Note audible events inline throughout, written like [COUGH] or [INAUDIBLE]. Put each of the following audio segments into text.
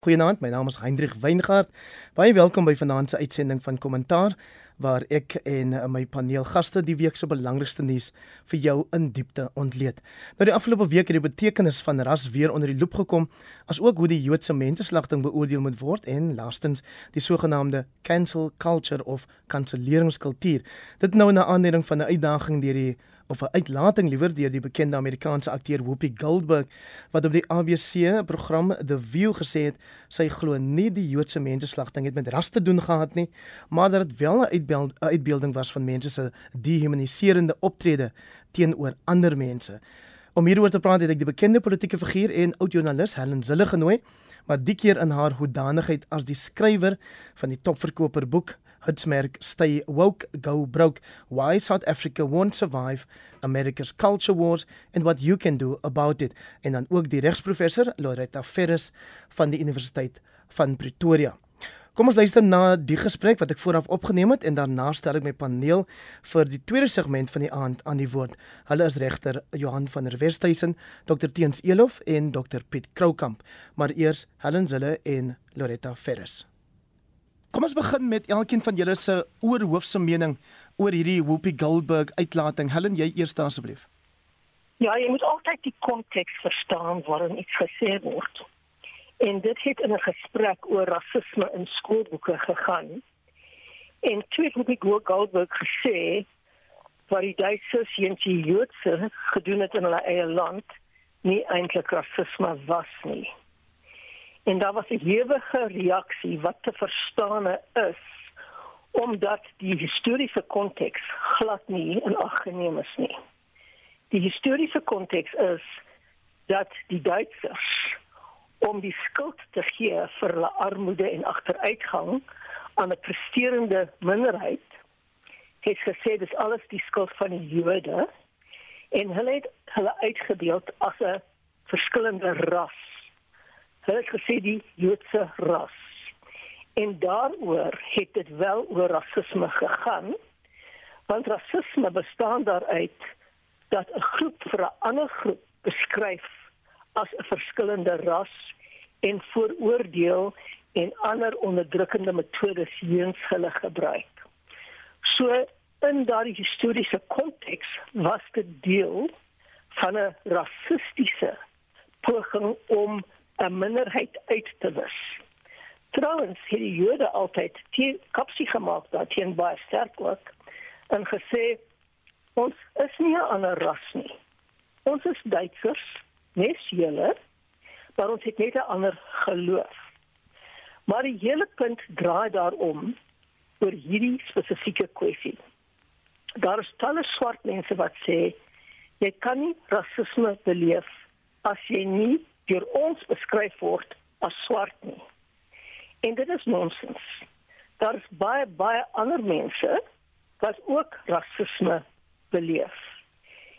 Goeienaand, my naam is Hendrik Weingart. Baie welkom by vanaand se uitsending van Kommentaar waar ek en my paneelgaste die week se belangrikste nuus vir jou in diepte ontleed. Nou die afgelope week het die betekenis van ras weer onder die loep gekom, asook hoe die Joodse mensenslagting beoordeel moet word en laastens die sogenaamde cancel culture of kanselleringskultuur. Dit nou na aanleiding van 'n uitdaging deur die of 'n uitlating liewer deur die bekende Amerikaanse akteur Whoopi Goldberg wat op die ABC program The View gesê het sy glo nie die Joodse mensenslagting het met ras te doen gehad nie, maar dat dit wel 'n uitbeelding was van mense se dehumaniserende optrede teenoor ander mense. Om hieroor te praat het ek die bekende politieke figuur en oud-joernalis Helen Zille genooi, maar die keer in haar hoedanigheid as die skrywer van die topverkoper boek hitsmerk Stay Woke Go Broke Why South Africa Won't Survive America's Culture Wars and What You Can Do About It en dan ook die regsprofessor Loretta Ferris van die Universiteit van Pretoria. Kom ons luister na die gesprek wat ek vooraf opgeneem het en daarna stel ek my paneel vir die tweede segment van die aand aan die woord. Hulle is regter Johan van der Westhuizen, Dr Teens Elof en Dr Piet Kroukamp, maar eers Helen Zille en Loretta Ferris. Kom ons begin met elkeen van julle se oorhoofse mening oor hierdie Whoopi Goldberg uitlating. Helen, jy eers asseblief. Ja, jy moet altyd die konteks verstaan waarin iets gesê word. En dit het in 'n gesprek oor rasisme in skoolboeke gegaan. En toe het Whoopi Goldberg gesê wat die Duitsers en die Joodse gedoen het in hulle eie land nie eintlik rasisme was nie. En daar was 'n hewige reaksie wat te verstaan is omdat die historiese konteks glad nie in ag geneem is nie. Die historiese konteks is dat die Duitsers om die skuld te gee vir hulle armoede en agteruitgang aan 'n presterende minderheid het gesê dis alles die skuld van die Jode en hulle het hulle uitgebeeld as 'n verskillende ras Het gesê die Joodse ras. En daaroor het dit wel oor rasisme gegaan. Want rasisme bestaan daaruit dat 'n groep vir 'n ander groep beskryf as 'n verskillende ras en vooroordeel en ander onderdrukkende metodes teens hulle gebruik. So in daardie historiese konteks was dit deel van 'n rassistiese poging om 'n minderheid uit te wis. Trouwens het die Jode altyd teen kapsie gemaak dat teen baie sterk ook en gesê ons is nie 'n ander ras nie. Ons is Duitsers, nes julle, maar ons het net 'n ander geloof. Maar die hele punt draai daarom oor hierdie spesifieke kwessie. Daar is talle swart mense wat sê jy kan nie rasisme beleef as jy nie deur ons beskryf word as swart nie. En dit is nonsens. Daar is baie baie ander mense wat ook rasisme beleef.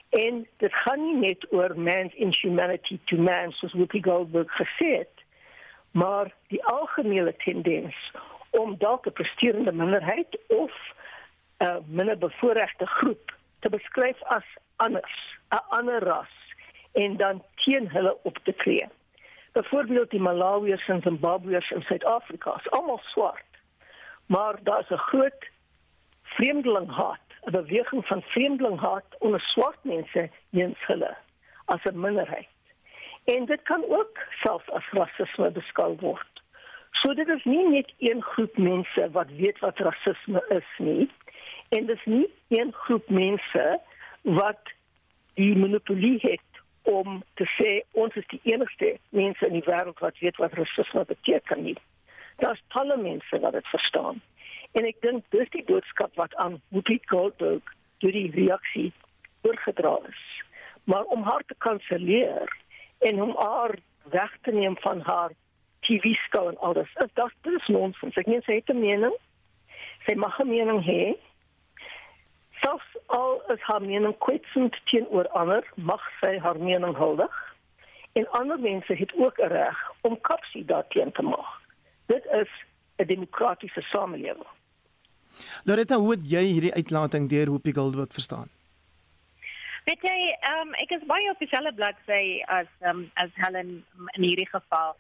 En dit gaan nie net oor man's inhumanity to man soos Whoopi Goldberg gesê het, maar die algemene tendens om dalk 'n presterende minderheid of 'n minder bevoorregte groep te beskryf as anders, 'n ander ras en dan teen hulle op te tree. Byvoorbeeld die Malawiërs en Zimbabweërs in Suid-Afrika, is almal swart. Maar daar's 'n groot vreemdelinghaat, 'n beweging van vreemdelinghaat onder swart mense teenoor hulle as 'n minderheid. En dit kan ook selfs as rasisme beskou word. So dit is nie net een groep mense wat weet wat rasisme is nie. En dit is nie een groep mense wat die monopolie het om te sê ons is die enigste mense in die wêreld wat weet wat rasisme beteken nie. Daar's talle mense wat dit verstaan. En ek dink dis die boodskap wat aan Whoopi Goldberg deur die reaksie oorgedra is. Maar om haar te kanselleer en om haar weg te neem van haar TV skou en alles, is dit dis nonsens. Ek meen sy het 'n mening. Sy mag 'n mening hê selfs al is haar mening kwetsend teenoor ander, mag sy haar mening huldig. En ander mense het ook 'n reg om kapsie daarteen te maak. Dit is 'n demokratiese samelewing. Loretta, hoe het jy hierdie uitlating deur Hoopie Goldberg verstaan? Weet jy, um, ek is baie op dieselfde bladsy as um, as Helen in hierdie geval.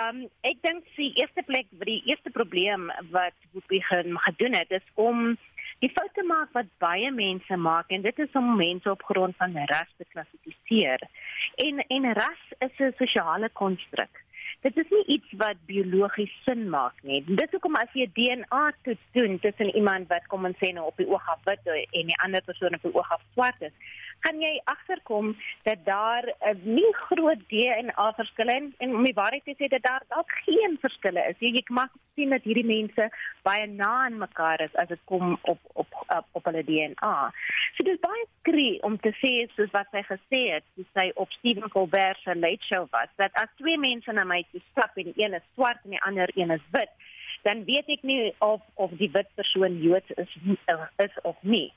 Um ek dink die eerste plek die eerste probleem wat begin gedoen het is om die foute maak wat baie mense maak en dit is om mense op grond van ras te klassifiseer. En en ras is 'n sosiale konstruk dit is nie iets wat biologies sin maak nie. Dit is hoekom as jy DNA toets doen tussen iemand wat kom ons sê nou op die oog af wit en 'n ander persoon op die oog af swart is, kan jy agterkom dat daar 'n uh, nie groot DNA verskille en, en om die waarheid te sê dat daar dalk geen verskille is. Jy, jy mag sien dat hierdie mense baie na aan mekaar is as dit kom op op op, op hulle DNA. So dit is baie skree om te sê soos wat sy gesê het, sy op Stephen Colbert se late show was, dat as twee mense na my toe stap en die een is swart en die ander een is wit, dan weet ek nie of of die wit persoon Joods is is of nie.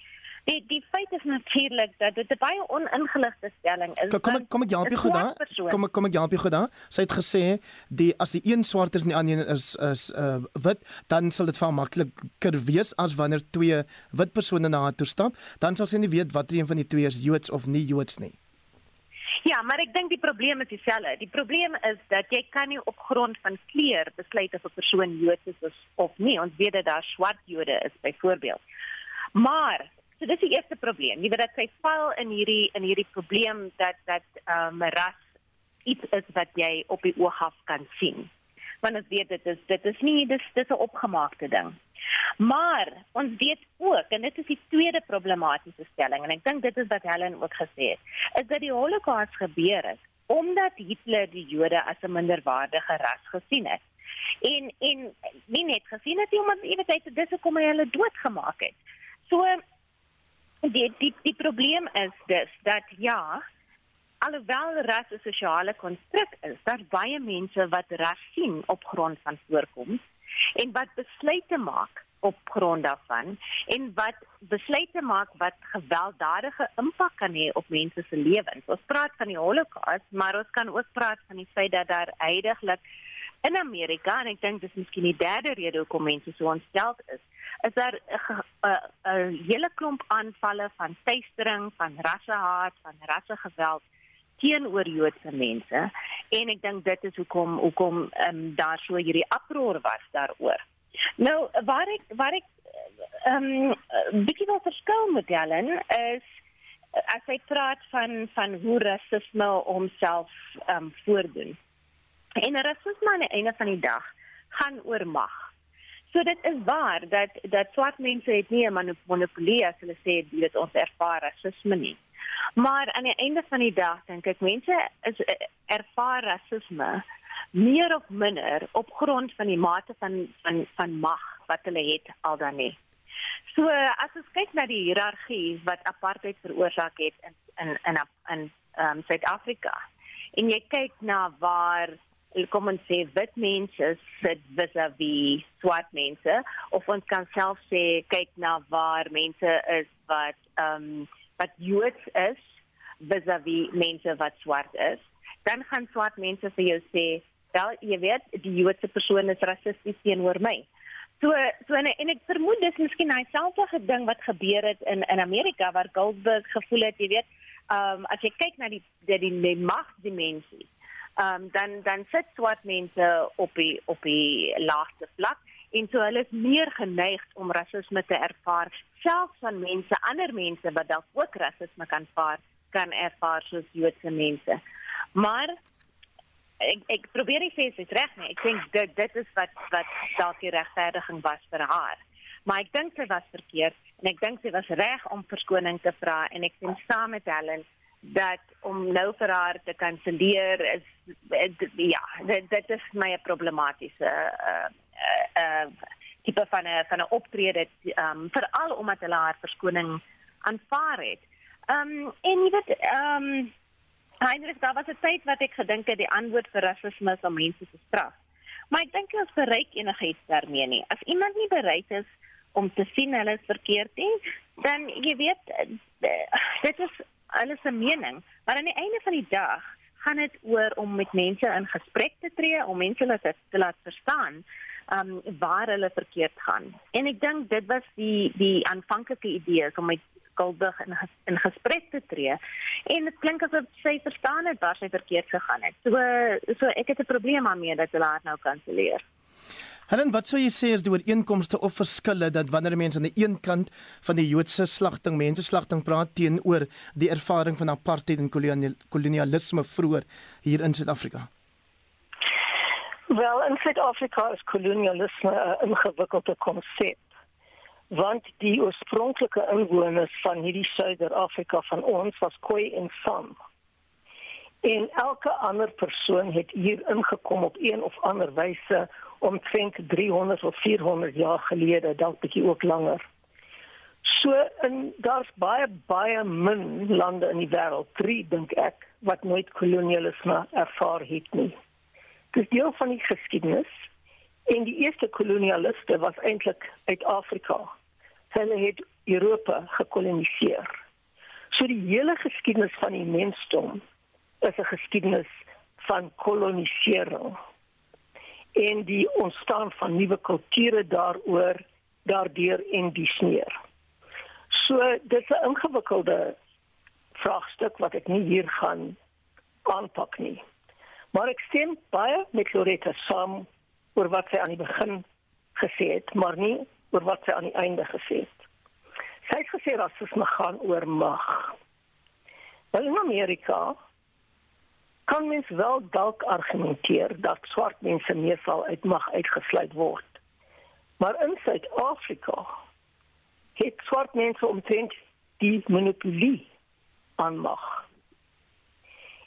Die die feit is natuurlik dat dit 'n baie oningeligte stelling is. Kom kom ek kom ek help jou goed daar. Kom ek kom ek help jou goed daar. Sy het gesê die as die een swart is en die ander is is uh wit, dan sal dit vir makliker wees as wanneer twee wit persone na haar toe stap, dan sal sy nie weet watter een van die twee is Joods of nie Joods nie. Ja, maar ek dink die probleem is dieselfde. Die probleem is dat jy kan nie op grond van kleur besluit of 'n persoon Joods is of nie. Ons weet dat daar swart Jode is byvoorbeeld. Maar So dis die eerste probleem. Jy weet dat sy val in hierdie in hierdie probleem dat dat ehm um, ras iets is wat jy op die oog af kan sien. Want ons weet dit is dit is nie dis dis 'n opgemaakte ding. Maar ons weet ook en dit is die tweede problematiese stelling en ek dink dit is wat Helen ook gesê het, is dat die Holocaust gebeur het omdat Hitler die Jode as 'n minderwaardige ras gesien het. En en nie net gesien het nie, maar jy weet hy dis hoekom hy hulle doodgemaak het. So die die die probleem is dus dat ja alhoewel ras 'n sosiale konstruk is daar baie mense wat ras sien op grond van voorkoms en wat besluite maak op grond daarvan en wat besluite maak wat gewelddadige impak kan hê op mense se lewens. Ons praat van die Holocaust, maar ons kan ook praat van die feit dat daar heidaglik in Amerika en ek dink dis miskien die derde rede hoekom mense so ontstel is, is daar 'n hele klomp aanvalle van teistering, van rassehaat, van rassegeweld teenoor Joodse mense en ek dink dit is hoekom hoekom um, daar so hierdie oproer was daaroor. Nou waar ek waar ek ehm um, bietjie wel verskil met Helen is as hy praat van van hoe rasisme homself ehm um, voordoen. En rasisme aan die einde van die dag gaan oor mag. So dit is waar dat dat swart mense het nie 'n monopolie as hulle sê dit ons ervaar rasisme nie. Maar aan die einde van die dag dink ek mense is eh, ervaar rasisme meer of minder op grond van die mate van van van mag wat hulle het al dan nie. So as ons kyk na die hiërargie wat apartheid veroorsaak het in in in in um, Suid-Afrika en jy kyk na waar kom ons sê wit mense sit vis-à-vis swart mense of ons kan self sê kyk na waar mense is wat ehm um, wat Joods is vis-à-vis mense wat swart is. Dan gaan swart mense vir jou sê wel jy weet die Joodse persoon is rassisties teenoor my. So so en, en ek vermoed dis miskien hy selfde ding wat gebeur het in in Amerika waar Goldberg gevoel het jy weet ehm um, as jy kyk na die die, die, die magdimensie um, dan dan sit swart mense op die op die laagste vlak en so hulle is meer geneig om rasisme te ervaar selfs van mense ander mense wat dalk ook rasisme kan ervaar kan ervaar soos Joodse mense. Maar ek ek probeer nie sê dit reg nie. Ek dink dit dit is wat wat dalk die regverdiging was vir haar. Maar ek dink sy was verkeerd en ek dink sy was reg om verskoning te vra en ek sien saam met Helen dat om nou vir haar te kanselleer is ja dit, dit is my problematiese uh uh, uh tipe van 'n van 'n optrede um veral omdat hulle haar verskoning aanvaar het. Um en jy weet um Heinrich daar was 'n tyd wat ek gedink het die antwoord vir rasisme is om mense te straf. Maar ek dink ons bereik enigiets daarmee nie. As iemand nie bereid is om te sien hulle is verkeerd nie, dan jy weet dit is hulle se mening, maar aan die einde van die dag gaan dit oor om met mense in gesprek te tree, om mense te laat verstaan um waar hulle verkeerd gaan. En ek dink dit was die die aanvanklike idee om met skuldig in in gesprek te tree. En dit klink asof sy verstaan het waar sy verkeerd gegaan het. So so ek het 'n probleem daarmee dat hulle haar nou kanselleer. Helen, wat sou jy sê is die ooreenkomste of verskille dat wanneer mense aan die een kant van die Joodse slagting, menseslagting praat teenoor die ervaring van apartheid en kolonialisme vroeër hier in Suid-Afrika? Wel, in Suid-Afrika is kolonialisme 'n ingewikkelde konsep. Want die oorspronklike inwoners van hierdie Suider-Afrika van ons was Khoi en San. En elke ander persoon het hier ingekom op een of ander wyse omtrent 300 of 400 jaar gelede, dalk bietjie ook langer. So in daar's baie baie min lande in die wêreld, drie dink ek, wat nooit kolonialisme ervaar het nie. Dis deel van die geskiedenis. En die eerste kolonialiste was eintlik uit Afrika. Hulle het Europa gekoloniseer. So die hele geskiedenis van die mensdom is 'n geskiedenis van kolonisering. En die ontstaan van nuwe kulture daaroor, daardeur en die sneer. So dis 'n ingewikkelde vraagstuk wat ek nie hier gaan aanpak nie. Maar ek stem baie met Loretta saam oor wat sy aan die begin gesê het, maar nie oor wat sy aan die einde gesê het. Sy het gesê rasisme gaan oor mag. Wel in Amerika kan mens wel dalk argumenteer dat swart mense meestal uit mag uitgesluit word. Maar in Suid-Afrika het swart mense omtrent die monopolie aan mag.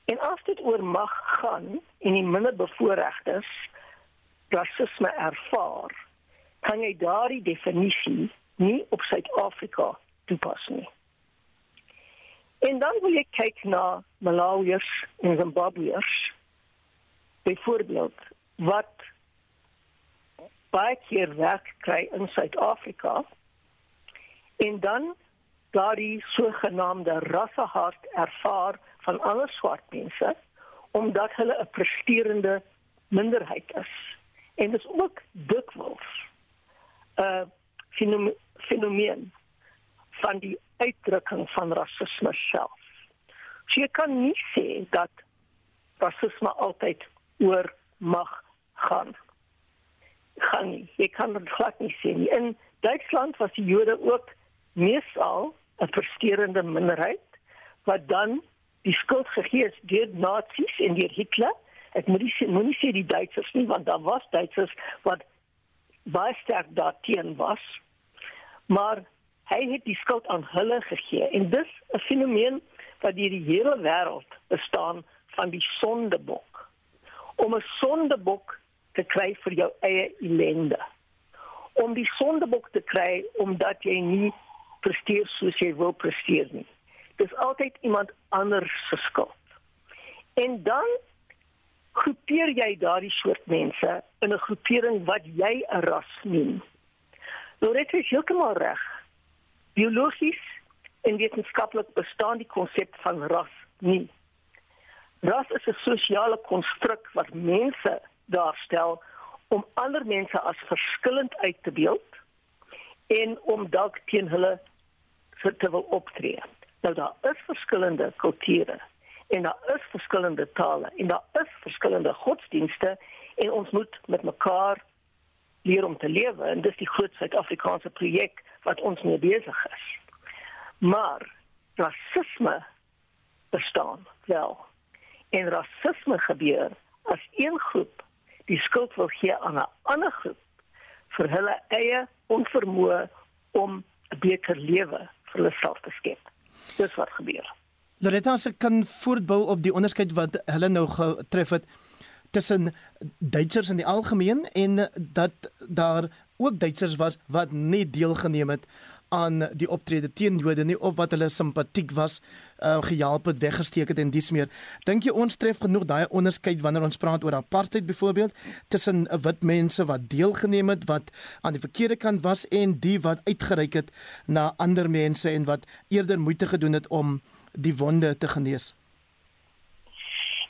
En as dit oor mag gaan en die minderbevoorregtes rasisme ervaar, kan jy daardie definisie nie op Suid-Afrika toepas nie. En dan wil ek kyk na Malawiërs en Zimbabweërs. Byvoorbeeld wat baie keer werk kry in Suid-Afrika en dan daardie sogenaamde rassehart ervaar van ander swart mense omdat hulle 'n presterende minderheid is. En dit is ook dikwels 'n uh, fenomeen van die uitdrukking van rasisme self. So jy kan nie sê dat rasisme altyd oor mag gaan. Gaan nie. Jy kan dit glad nie sê nie. In Duitsland was die Jode ook meestal 'n presterende minderheid wat dan die skuld gegee is deur nasies en deur Hitler. Ek moet nie moenie sê die Duitsers nie want daar was Duitsers wat baie sterk daarteen was. Maar hy het die skuld aan hulle gegee en dis 'n fenomeen wat deur die hele wêreld bestaan van die sondebok. Om 'n sondebok te kry vir jou eie ellende. Om die sondebok te kry omdat jy nie presteer soos jy wil presteer nie dis altyd iemand anders se skuld. En dan groepeer jy daardie soort mense in 'n groepering wat jy 'n ras noem. Nou dit is heeltemal reg. Biologies en wetenskaplik bestaan die konsep van ras nie. Ras is 'n sosiale konstruk wat mense daarstel om ander mense as verskillend uit te beeld en om dalk teen hulle te wil optree. Nou daar is verskillende kulture en daar is verskillende tale en daar is verskillende godsdienste en ons moet met mekaar leer om te lewe en dis die groot Suid-Afrikaanse projek wat ons mee besig is. Maar rasisme bestaan wel. En rasisme gebeur as een groep die skuld wil gee aan 'n ander groep vir hulle eie onvermoë om 'n beter lewe vir hulle self te skep. Dis wat gebeur. Loretta se kan voortbou op die onderskeid wat hulle nou getref het tussen Duitsers in die algemeen en dat daar ook Duitsers was wat nie deelgeneem het aan die optrede teen Jode nie of wat hulle simpatiek was, uh, gehelp het, weggesteek het en dis meer. Dink jy ons tref genoeg daai onderskeid wanneer ons praat oor apartheid byvoorbeeld tussen wit mense wat deelgeneem het wat aan die verkeerde kant was en die wat uitgereik het na ander mense en wat eerder moeite gedoen het om die wonde te genees?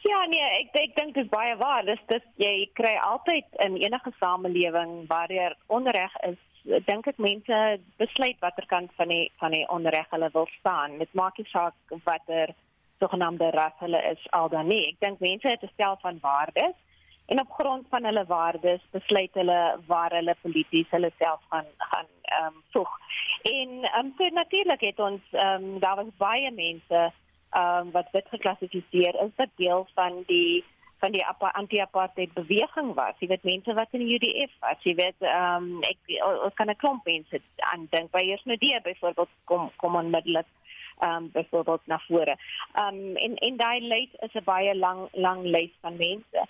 Ja nee, ek ek dink dit is baie waar. Dis dis jy kry altyd in enige samelewing waar daar onreg is, dink ek mense besluit watter kant van die van die onreg hulle wil staan. Dit maak nie saak watter sogenaamde ras hulle is al dan nie. Ek dink mense het 'n stel van waardes en op grond van hulle waardes besluit hulle waar hulle polities hulle self gaan gaan ehm um, voeg. En ehm um, so natuurlik het ons ehm um, daar was baie mense ehm um, wat dit geklassifiseer is dat deel van die van die anti-apartheid beweging was. Jy weet mense wat in die UDF was. Jy weet ehm um, ek ons kan 'n klomp mense aan dink. By eers nou die byvoorbeeld kom kom onmiddellik ehm um, byvoorbeeld na vore. Ehm um, en en daai lys is 'n baie lang lang lys van mense.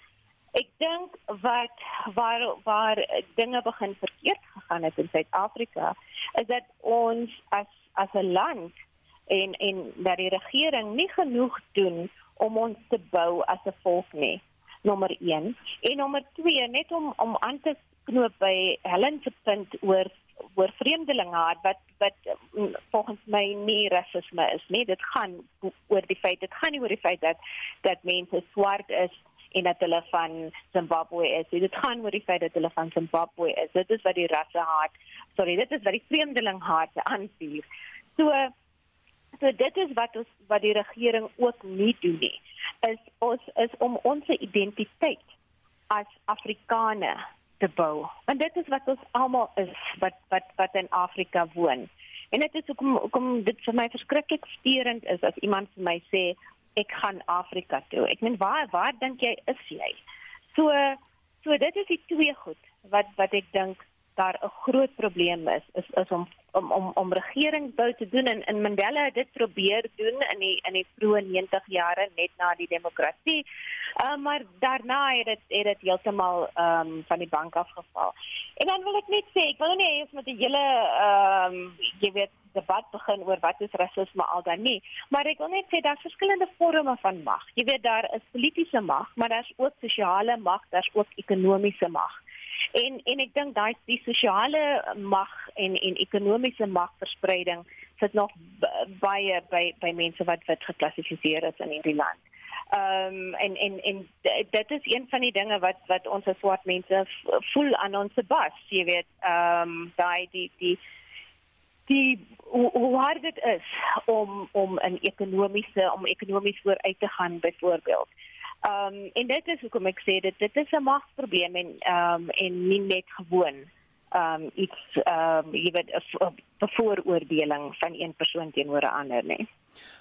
Ek dink wat waar waar dinge begin verkeerd gegaan het in Suid-Afrika is dat ons as as 'n land en en dat die regering nie genoeg doen om ons te bou as 'n volk nie. Nommer 1 en nommer 2 net om om aan te knoop by Helen se punt oor oor vreemdelinge wat wat mm, volgens my nie rasisme is nie. Dit gaan oor die feit dit gaan nie oor die feit dat dat mense swart is en dat hulle van Zimbabwe is. Dit gaan oor die feit dat hulle van Zimbabwe is. Dit is wat die rasse haat. Sorry, dit is wat die vreemdeling haat aanvuur. So so dit is wat ons wat die regering ook nie doen nie. Is ons is om ons identiteit as Afrikaner te bou. Want dit is wat ons almal is wat wat wat in Afrika woon. En dit is hoekom hoekom dit vir my verskriklik steurend is as iemand vir my sê ek gaan Afrika toe. Ek meen waar waar dink jy is jy? So so dit is die twee goed wat wat ek dink daar 'n groot probleem is is is om om om om regeringsbou te doen en in Mandela het dit probeer doen in die in die vroeë 90 jare net na die demokrasie. Uh, maar daarna het dit het dit heeltemal ehm um, van die bank afgeval. En dan wil ek net sê, ek wil nie ons moet 'n hele ehm um, jy weet debat begin oor wat is rasisme al dan nie, maar ek wil net sê daar's verskillende vorme van mag. Jy weet daar is politieke mag, maar daar's ook sosiale mag, daar's ook ekonomiese mag. En en ek dink daai die sosiale mag en en ekonomiese magverspreiding sit nog baie by by mense wat wit geklassifiseer is in hierdie land. Ehm um, en en en dit is een van die dinge wat wat ons as swart mense voel aan ons bas, jy weet, ehm um, daai die die die hoe, hard dit is om om 'n ekonomiese om ekonomies vooruit te gaan byvoorbeeld. Ehm um, en dit is hoekom ek sê dit dit is 'n magsprobleem en ehm um, en nie net gewoon ehm um, iets ehm um, jy weet 'n bevooroordeling van een persoon teenoor 'n ander nie.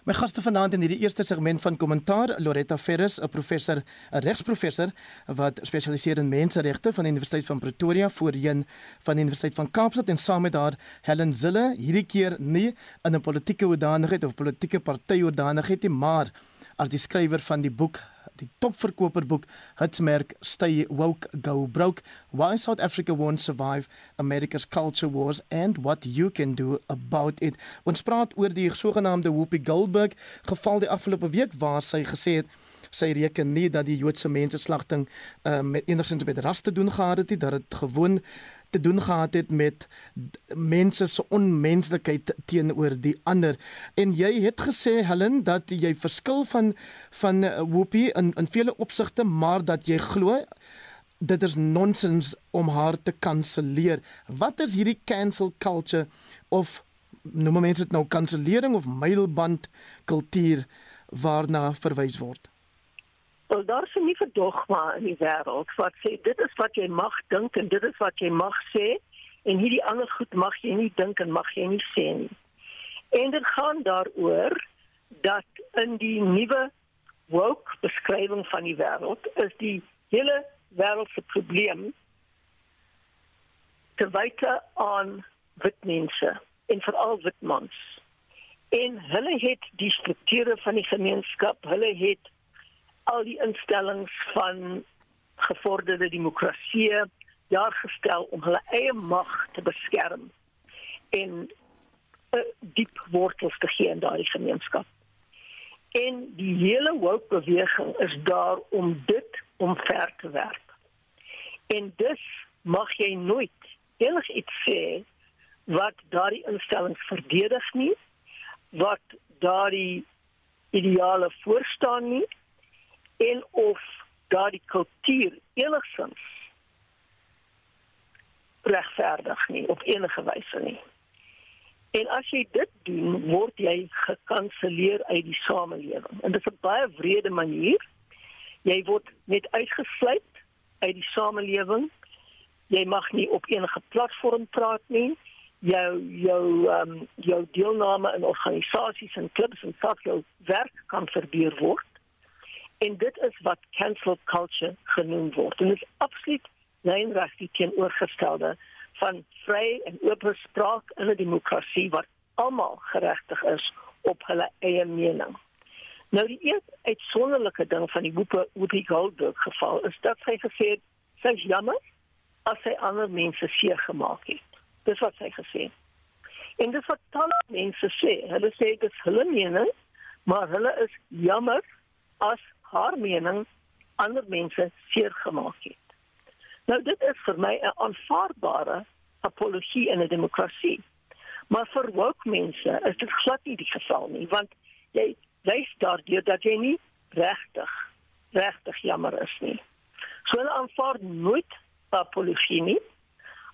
My gaste vanaand in hierdie eerste segment van kommentaar, Loretta Ferris, 'n professor, 'n regsprofessor wat spesialiseer in menseregte van die Universiteit van Pretoria, voorheen van die Universiteit van Kaapstad en saam met haar Helen Zille, hierdie keer nie in 'n politieke hoedanigheid of politieke party hoedanigheid nie, maar as die skrywer van die boek die topverkoperboek hitsmerk Stay Woke Go Broke Why South Africa Won't Survive America's Culture Wars and What You Can Do About It. Ons praat oor die sogenaamde Whoopi Goldberg geval die afgelope week waar sy gesê het sy reken nie dat die Joodse mense slagting uh, met enigsins met ras te doen gehad het nie dat dit gewoon te doen gehad het met mense se onmenslikheid teenoor die ander. En jy het gesê Helen dat jy verskil van van uh, Whoopi in in vele opsigte, maar dat jy glo dit is nonsens om haar te kanselleer. Wat is hierdie cancel culture of noem mense dit nou kansellering of mylband kultuur waarna verwys word? Wel daar is nie verdogma in die wêreld wat sê dit is wat jy mag dink en dit is wat jy mag sê en hierdie ander goed mag jy nie dink en mag jy nie sê nie. En dit gaan daaroor dat in die nuwe woke beskrywing van die wêreld is die hele wêreld se probleem te wyte aan wit mense en veral wit mans. En hulle het die strukture van die gemeenskap, hulle het al die instellings van gevorderde demokrasie daar gestel om hulle eie mag te beskerm en uh, diep wortels te gee in daardie gemeenskap. En die hele woke beweging is daar om dit omver te werp. En dus mag jy nooit enigiets sê wat daardie instellings verdedig nie, wat daardie ideale voorstaan nie en of daardie kultuur enigsins regverdig nie op enige wyse nie. En as jy dit doen, word jy gekanselleer uit die samelewing. En dit is 'n baie wrede manier. Jy word net uitgesluit uit die samelewing. Jy mag nie op enige platform praat nie. Jou jou ehm um, jou deelname in organisasies en klubs en selfs jou werk kan verbeur word. En dit is wat cancel culture genoem word. En dit is absoluut lynreg die teenoorgestelde van vry en oop spraak in 'n demokrasie wat almal geregtig is op hulle eie mening. Nou die een uitsonderlike ding van die Whoopi Goldberg geval is dat sy gesê het sy is jammer as sy ander mense seer gemaak het. Dis wat sy gesê het. En dis wat talle mense sê. Hulle sê dit is hulle mening, maar hulle is jammer as haar mening ander mense seer gemaak het. Nou dit is vir my 'n aanvaarbare apologie in 'n demokrasie. Maar vir woke mense is dit glad nie die geval nie, want jy wys daardeur dat jy nie regtig regtig jammer is nie. So hulle aanvaar nooit apologie nie.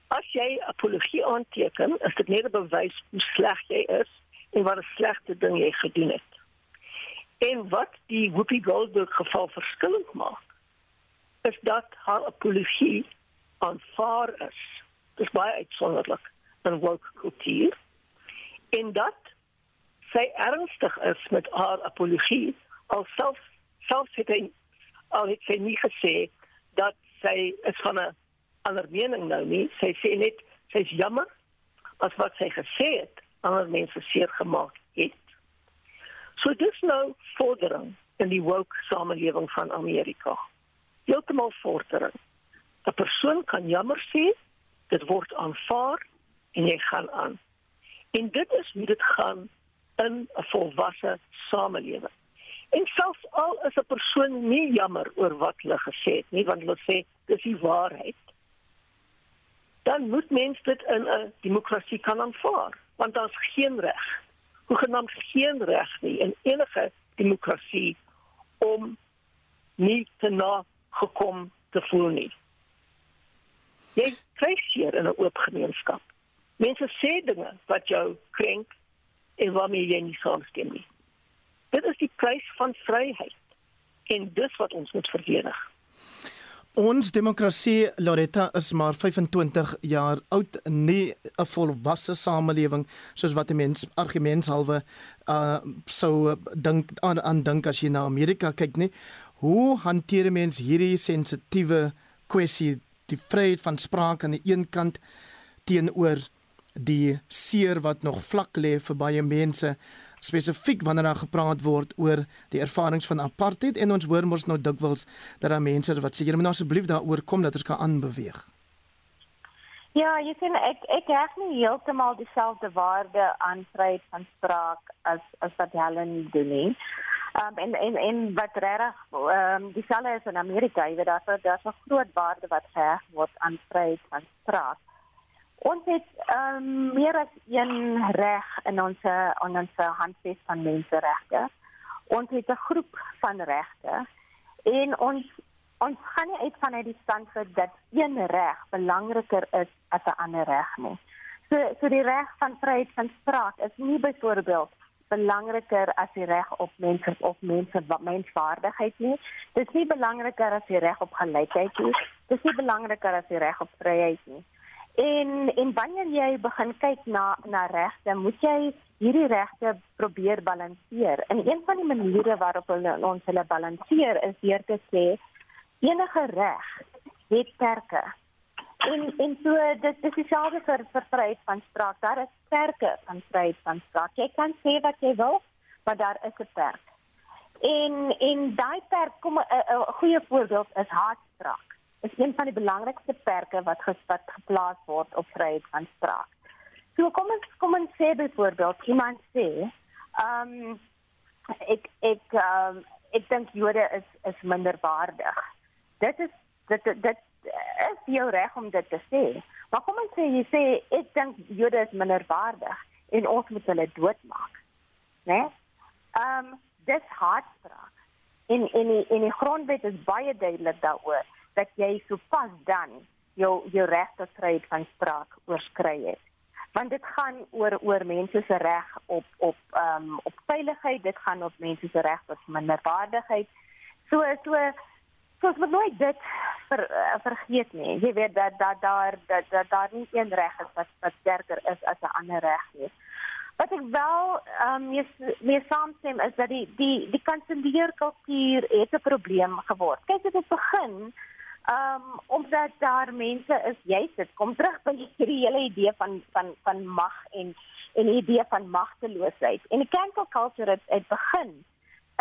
As jy apologie aanteken, is dit net 'n bewys hoe sleg jy is en wat 'n slegte ding jy gedoen het. En wat die Whoopi Goldberg geval verskillend maak, is dat haar apologie aanvaar is. Dit is baie uitsonderlik in woke kultuur. En dat sy ernstig is met haar apologie, al self self het hy al het sy nie gesê dat sy is van 'n ander mening nou nie. Sy sê net sy's jammer as wat sy gesê het ander mense seer gemaak. So dis nou vordering in die woke samelewing van Amerika. Heeltemal vordering. 'n Persoon kan jammer sê, dit word aanvaar en jy gaan aan. En dit is hoe dit gaan in 'n volwasse samelewing. En selfs al is 'n persoon nie jammer oor wat hulle gesê het nie, want hulle sê dis die waarheid. Dan moet mens dit in 'n demokrasie kan aanvaar, want daar's geen reg. Hoe genaamd geen reg nie in enige demokrasie om nie te na gekom te voel nie. Jy kry hier in 'n oop gemeenskap. Mense sê dinge wat jou krenk en waarmee jy nie saamstem nie. Dit is die prys van vryheid en dis wat ons moet verdedig. Ons demokrasie Loretta is maar 25 jaar oud, nie 'n volwasse samelewing soos wat die mens argumentshalwe uh sou dink aan aan dink as jy na Amerika kyk nie. Hoe hanteer mense hierdie sensitiewe kwessie, die vryheid van spraak aan die een kant teenoor die seer wat nog vlak lê vir baie mense spesifiek wanneer daar gepraat word oor die ervarings van apartheid en ons hoor mos nou dikwels dat daar mense wat sê jy moet nou asseblief daaroor kom dat ons kan aanbeweeg. Ja, jy sien ek ek het nie heeltemal dieselfde waarde aan vryheid van spraak as as wat Helen doen nie. Um, en en en wat reg ehm um, dieselfde is in Amerika, jy weet daar daar's 'n groot waarde wat geheg word aan vryheid van spraak. Ons het um, meer as een reg in ons in ons handves van menseregte. Ons het 'n groep van regte en ons ons gaan nie uit vanuit die standpunt dat een reg belangriker is as 'n ander reg nie. So so die reg van vryheid van spraak is nie byvoorbeeld belangriker as die reg op mense of mense menswaardigheid nie. Dit is nie belangriker as die reg op gelykheid nie. Dit is nie belangriker as die reg op vryheid nie. En en wanneer jy begin kyk na na regte, moet jy hierdie regte probeer balanseer. En een van die maniere waarop hulle ons hulle balanseer is deur te sê enige reg het perke. En en so dit is dieselfde vir vir vryheid van spraak. Daar is perke van vryheid van spraak. Jy kan sê wat jy wil, maar daar is 'n perk. En en daai perk kom 'n goeie voorbeeld is haatspraak is een van die belangrikste perke wat gespat geplaas word op vryheid van spraak. So kom ons kom ons sê byvoorbeeld iemand sê, ehm um, ek ek ehm um, ek dink Jode is is minderwaardig. Dit is dit dit is jou reg om dit te sê. Maar kom ons sê jy sê ek dink Jode is minderwaardig en ons moet hulle doodmaak. Né? Nee? Ehm um, dis haatspraak. En en die, en die grondwet is baie duidelik daaroor dat jy sopas dan jou jou regte vryheid van spraak oorskry het. Want dit gaan oor oor mense se reg op op ehm um, op veiligheid, dit gaan op mense se reg tot minderwaardigheid. So so so ons moet nooit dit ver, uh, vergeet nie. Jy weet dat dat daar dat, dat daar nie een reg is wat wat sterker is as 'n ander reg nie. Wat ek wel ehm um, meer saamstem is dat die die die kanselleerkultuur het 'n probleem geword. Kyk, dit het begin um, omdat daar mense is, jy sit kom terug by hierdie hele idee van van van mag en en die idee van magteloosheid. En die cancel culture het, het begin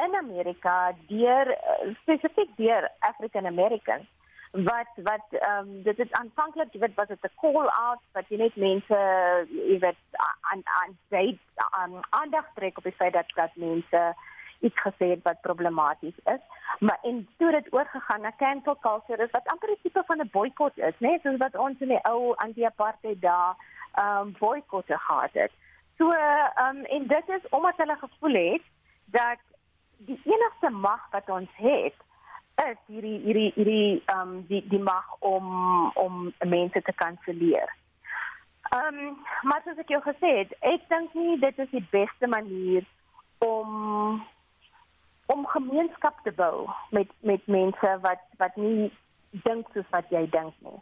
in Amerika deur spesifiek deur African Americans wat wat ehm um, dit is aanvanklik jy weet was dit 'n call out wat jy net mense jy weet aan aan jy aan aandag trek op die feit dat dat mense iets gesê het wat problematies is. Maar en toe dit oorgegaan na cancel culture is wat amper 'n tipe van 'n boikot is, né? Nee? Soos wat ons in die ou anti-apartheid daar ehm um, boikotte gehad het. So ehm um, en dit is omdat hulle gevoel het dat die enigste mag wat ons het is hierdie hierdie hierdie ehm um, die die mag om om mense te kanselleer. Ehm um, maar soos ek jou gesê het, ek dink nie dit is die beste manier om om gemeenskap te bou met met mense wat wat nie dink soos wat jy dink nie.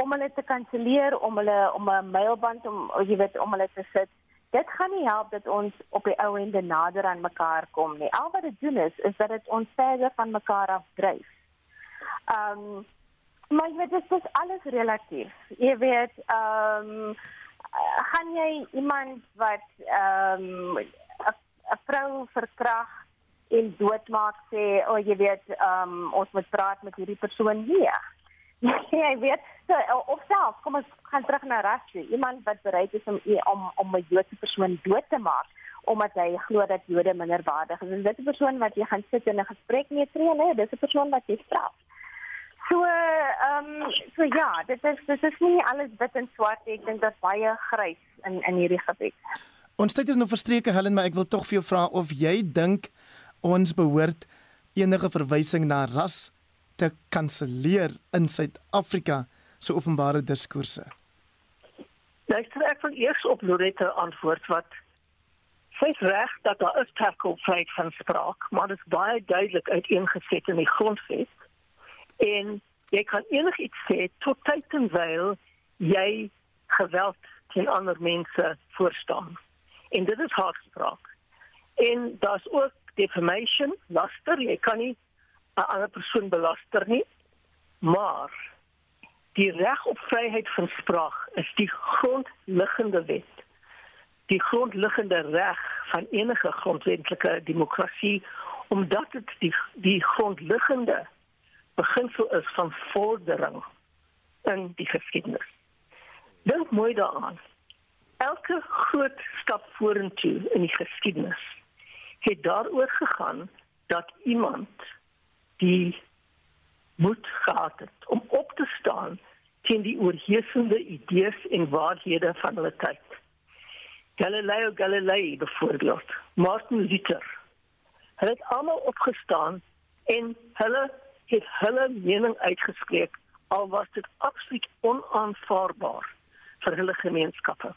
Om hulle te kanselleer, om hulle om 'n mailband om jy weet om hulle te sit. Dit gaan nie help dat ons op die ou ende nader aan mekaar kom nie. Al wat dit doen is is dat dit ons verder van mekaar afdryf. Ehm um, maar jy weet dit is alles relatief. Jy weet ehm um, gaan jy iemand wat ehm um, 'n vrou verkragt en doodmaak sê o oh, jy weet um, ons moet praat met hierdie persoon nie. [LAUGHS] jy weet so, of self kom ons gaan terug na rasse. Iemand wat bereid is om om om 'n Joodse persoon dood te maak omdat hy glo dat Jode minderwaardig is. En dit is 'n persoon wat jy gaan sit in 'n gesprek mee tree, nee, dis 'n persoon wat jy straf. So ehm um, so ja, dit is dit is nie alles wit en swart nie. Ek dink daar's baie grys in in hierdie gebied. Ons tyd is nou verstreke Helen, maar ek wil tog vir jou vra of jy dink ons behoort enige verwysing na ras te kanselleer in Suid-Afrika se openbare diskurse. Nou ek wil eers op Loretta antwoord wat sy reg dat daar is fight van spraak, maar dit is baie duidelik uiteengeset in die grondwet. En jy kan enigiets sê tot tyd en wyl jy geweld teen ander mense voorstaan. En dit is haarspraak. En daar's ook defamation, laster, jy kan nie 'n ander persoon belaster nie. Maar die reg op vryheid van spraak is die grondliggende wet. Die grondliggende reg van enige grondwetlike demokrasie omdat dit die die grondliggende beginsel is van vordering in die geskiedenis. Dink mooi daaraan. Elke groot stap vorentoe in die geskiedenis het daaroor gegaan dat iemand die moed gehad het om op te staan teen die oorheersende idees en waarhede van hulle tyd. Galileo Galilei byvoorbeeld, Martin Luther. Hulle het almal opgestaan en hulle het hulle mening uitgespreek al was dit absoluut onaanvaarbaar vir hulle gemeenskappe.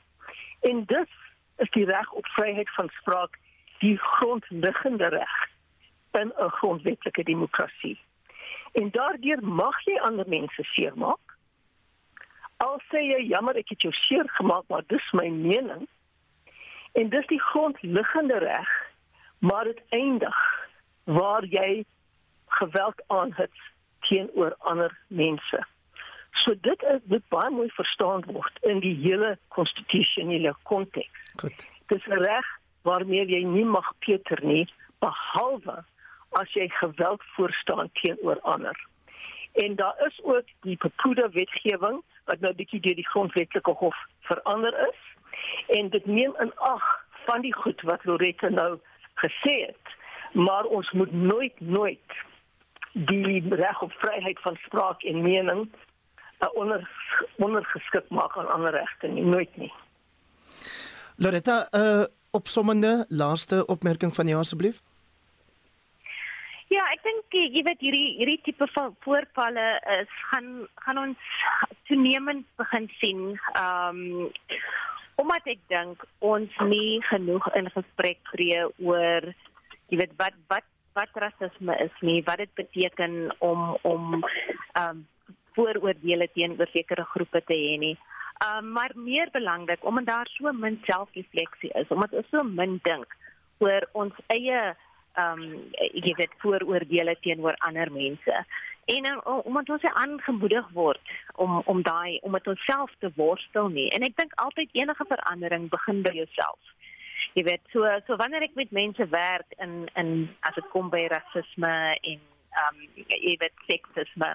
En dus is die reg op vryheid van spraak die grondliggende reg in 'n grondwetlike demokrasie. En daardeur mag jy ander mense seermaak. Al sê jy jammer ek het jou seer gemaak, maar dis my mening. En dis die grondliggende reg, maar dit eindig waar jy geweld aanhet teenoor ander mense. So dit is dit baie mooi verstaan word in die hele konstitusionele konteks. Goed. Dis 'n reg waarmee jy nie mag peter nie behalwe as jy geweld voorstaan teenoor ander. En daar is ook die Papuda wetgewing wat nou bietjie deur die grondwetlike hof verander is en dit neem in ag van die goed wat Loretta nou gesê het, maar ons moet nooit nooit die reg op vryheid van spraak en mening uh, onder ondergeskik maak aan ander regte nie, nooit nie. Loretta, uh opsommende laaste opmerking van jou asseblief? Ja, ek dink jy weet hierdie hierdie tipe van voorvalle is gaan gaan ons toenemend begin sien. Ehm um, omdat ek dink ons nie genoeg in gesprek tree oor jy weet wat wat wat rasisme is nie, wat dit beteken om om ehm um, vooroordeele teenoor sekere groepe te hê nie. Ehm um, maar meer belangrik omdat daar so min selfrefleksie is, omdat ons so min dink oor ons eie ehm um, jy weet vooroordeele teenoor ander mense. En uh, omdat ons aangemoedig word om om daai om met onsself te worstel nie. En ek dink altyd enige verandering begin by jouself. Jy weet, so so wanneer ek met mense werk in in as dit kom by rasisme en ehm um, jy weet seksisme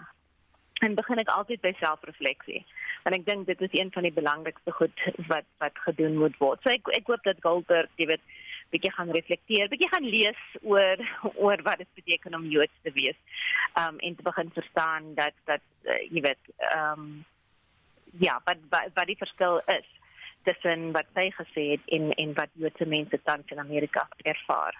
en begin ek altyd by selfrefleksie. En ek dink dit is een van die belangrikste goed wat wat gedoen moet word. So ek ek hoop dat Goldberg, jy weet, bietjie gaan reflekteer, bietjie gaan lees oor [LAUGHS] oor wat dit beteken om Joods te wees. Um en te begin verstaan dat dat uh, jy weet um ja, wat wat, wat die verskil is tussen wat hy gesê het en en wat Joodse mense tans in Amerika ervaar.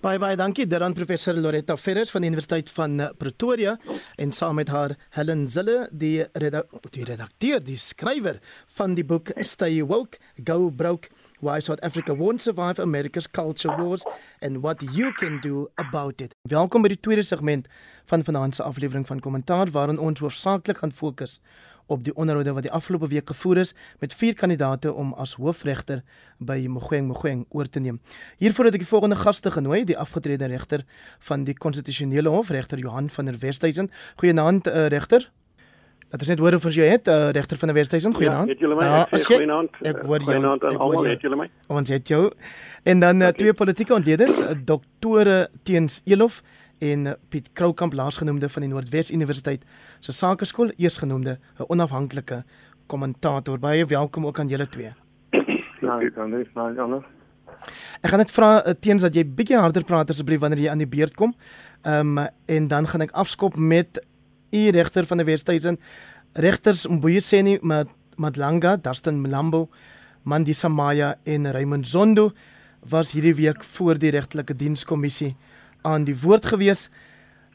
Bye bye, dankie daaraan professor Loretta Ferris van die Universiteit van Pretoria en saam met haar Helen Zille, die redak die redakteur, die skrywer van die boek Stay Woke, Go Broke: Why South Africa Won't Survive America's Culture Wars and What You Can Do About It. Welkom by die tweede segment van vanaand se aflewering van Kommentaar waarin ons hoofsaaklik gaan fokus op die onderhoude wat die afgelope week gevoer is met vier kandidaate om as hoofregter by Mogoeng Mogoeng oor te neem. Hiervoor het ek die volgende gaste genooi, die afgetrede regter van die konstitusionele hof, regter Johan van der Westhuizen. Goeienaand uh, regter. Dat is net hoor of jy het uh, regter van der Westhuizen. Goeienaand. Ja, ja, goeienaand. Ek hoor jou. Goeienaand aan almal, het julle my? Ons het jou. En dan uh, twee politieke ontleeders, uh, doktore Teens Elof en Piet Kroukamp laasgenoemde van die Noordwes Universiteit se Sakeskool eersgenoemde 'n onafhanklike kommentator. Baie welkom ook aan julle twee. Dan is maar anders. Ek gaan net vra uh, teens dat jy bietjie harder praat asseblief wanneer jy aan die beurt kom. Ehm um, en dan gaan ek afskop met u regter van die Wesduisen regters Mbuyiseni Madlanga, Dustin Mlambo, Mandisa Maya en Raymond Zondo was hierdie week voor die regtelike dienskommissie aan die woord gewees.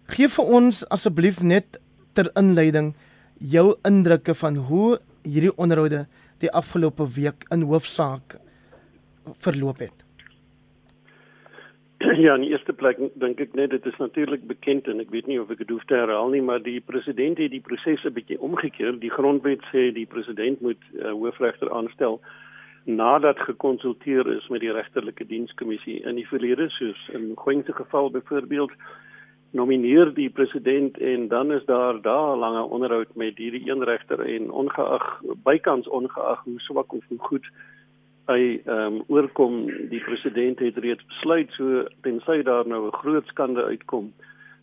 Geef vir ons asseblief net ter inleiding jou indrukke van hoe hierdie onderhoude die afgelope week in hoofsaak verloop het. [CLEARS THROAT] Ja, in die eerste plek dink ek net dit is natuurlik bekend en ek weet nie of ek dit hoef te herhaal nie, maar die president het die proses 'n bietjie omgekeer. Die grondwet sê die president moet 'n uh, hoofregter aanstel nadat gekonsulteer is met die regterlike dienskommissie in die verlede soos in Gwengse geval byvoorbeeld nomineer die president en dan is daar daar lange onderhoud met hierdie een regter en ongeag bykans ongeag hoe swak of hoe goed hy ehm um, oorkom die president het reeds besluit so tensy daar nou 'n groot skande uitkom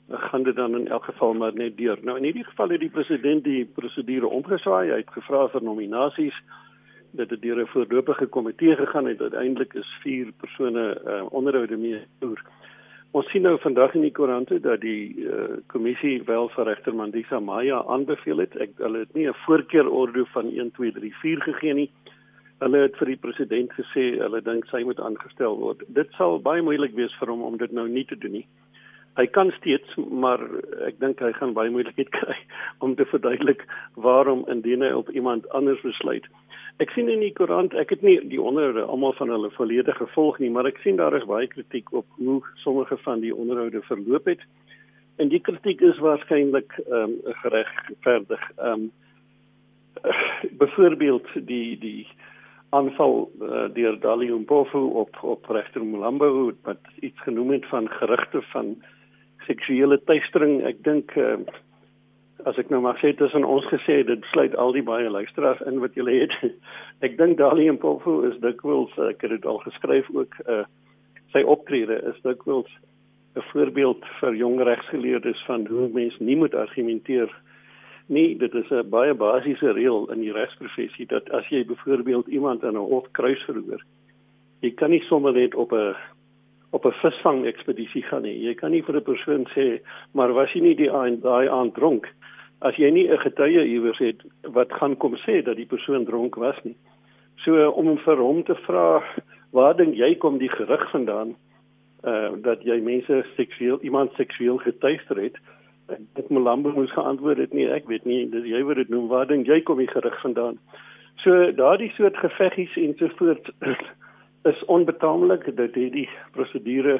gaan dit dan in elk geval maar net deur. Nou in hierdie geval het die president die prosedure omgeswaai hy het gevra vir nominasies dit deur 'n voorlopige komitee gegaan het. Uiteindelik is vier persone uh, onderhoude mee gevoer. Ons sien nou vandag in die koerante dat die uh, kommissie wel vir regter Mandisa Maya aanbeveel het. Ek hulle het nie 'n voorkeurorde van 1 2 3 4 gegee nie. Hulle het vir die president gesê hulle dink sy moet aangestel word. Dit sal baie moeilik wees vir hom om dit nou nie te doen nie. Hy kan steeds, maar ek dink hy gaan baie moeilikheid [LAUGHS] kry om te verduidelik waarom indien hy op iemand anders besluit. Ek sien in die koerant, ek het nie die onderhoude almal van hulle volledig gevolg nie, maar ek sien daar is baie kritiek op hoe sommige van die onderhoude verloop het. En die kritiek is waarskynlik ehm um, geregverdig. Ehm um, byvoorbeeld die die aanval uh, deur Dali Mpofu op op regter Mulambo wat iets genoem het van gerugte van seksuele teistering. Ek dink uh, as ek nou mag sê tussen ons gesê dit sluit al die baie luisteraars in wat julle het. [LAUGHS] ek dink Dali en Polfo is dikwels ek het dit al geskryf ook uh sy optrede is dikwels 'n voorbeeld vir jong regsgeleerdes van hoe mens nie moet argumenteer nie. Dit is 'n baie basiese reël in die regsprofessie dat as jy byvoorbeeld iemand in 'n hof kruis verhoor, jy kan nie sommer net op 'n op 'n visvang ekspedisie gaan nie. Jy kan nie vir 'n persoon sê, maar was jy nie die daai aand dronk? As jy nie 'n getuie iewers het wat gaan kom sê dat die persoon dronk was nie. So om vir hom te vra waar dink jy kom die gerug vandaan? uh dat jy mense seksueel iemand seksueel getuister het. Ek Malambo moes geantwoord het nie, ek weet nie, dis jy wat dit noem, waar dink jy kom die gerig vandaan? So daardie soort geveggies en so voort [CLEARS THROAT] is onbetaamlik dat hierdie prosedure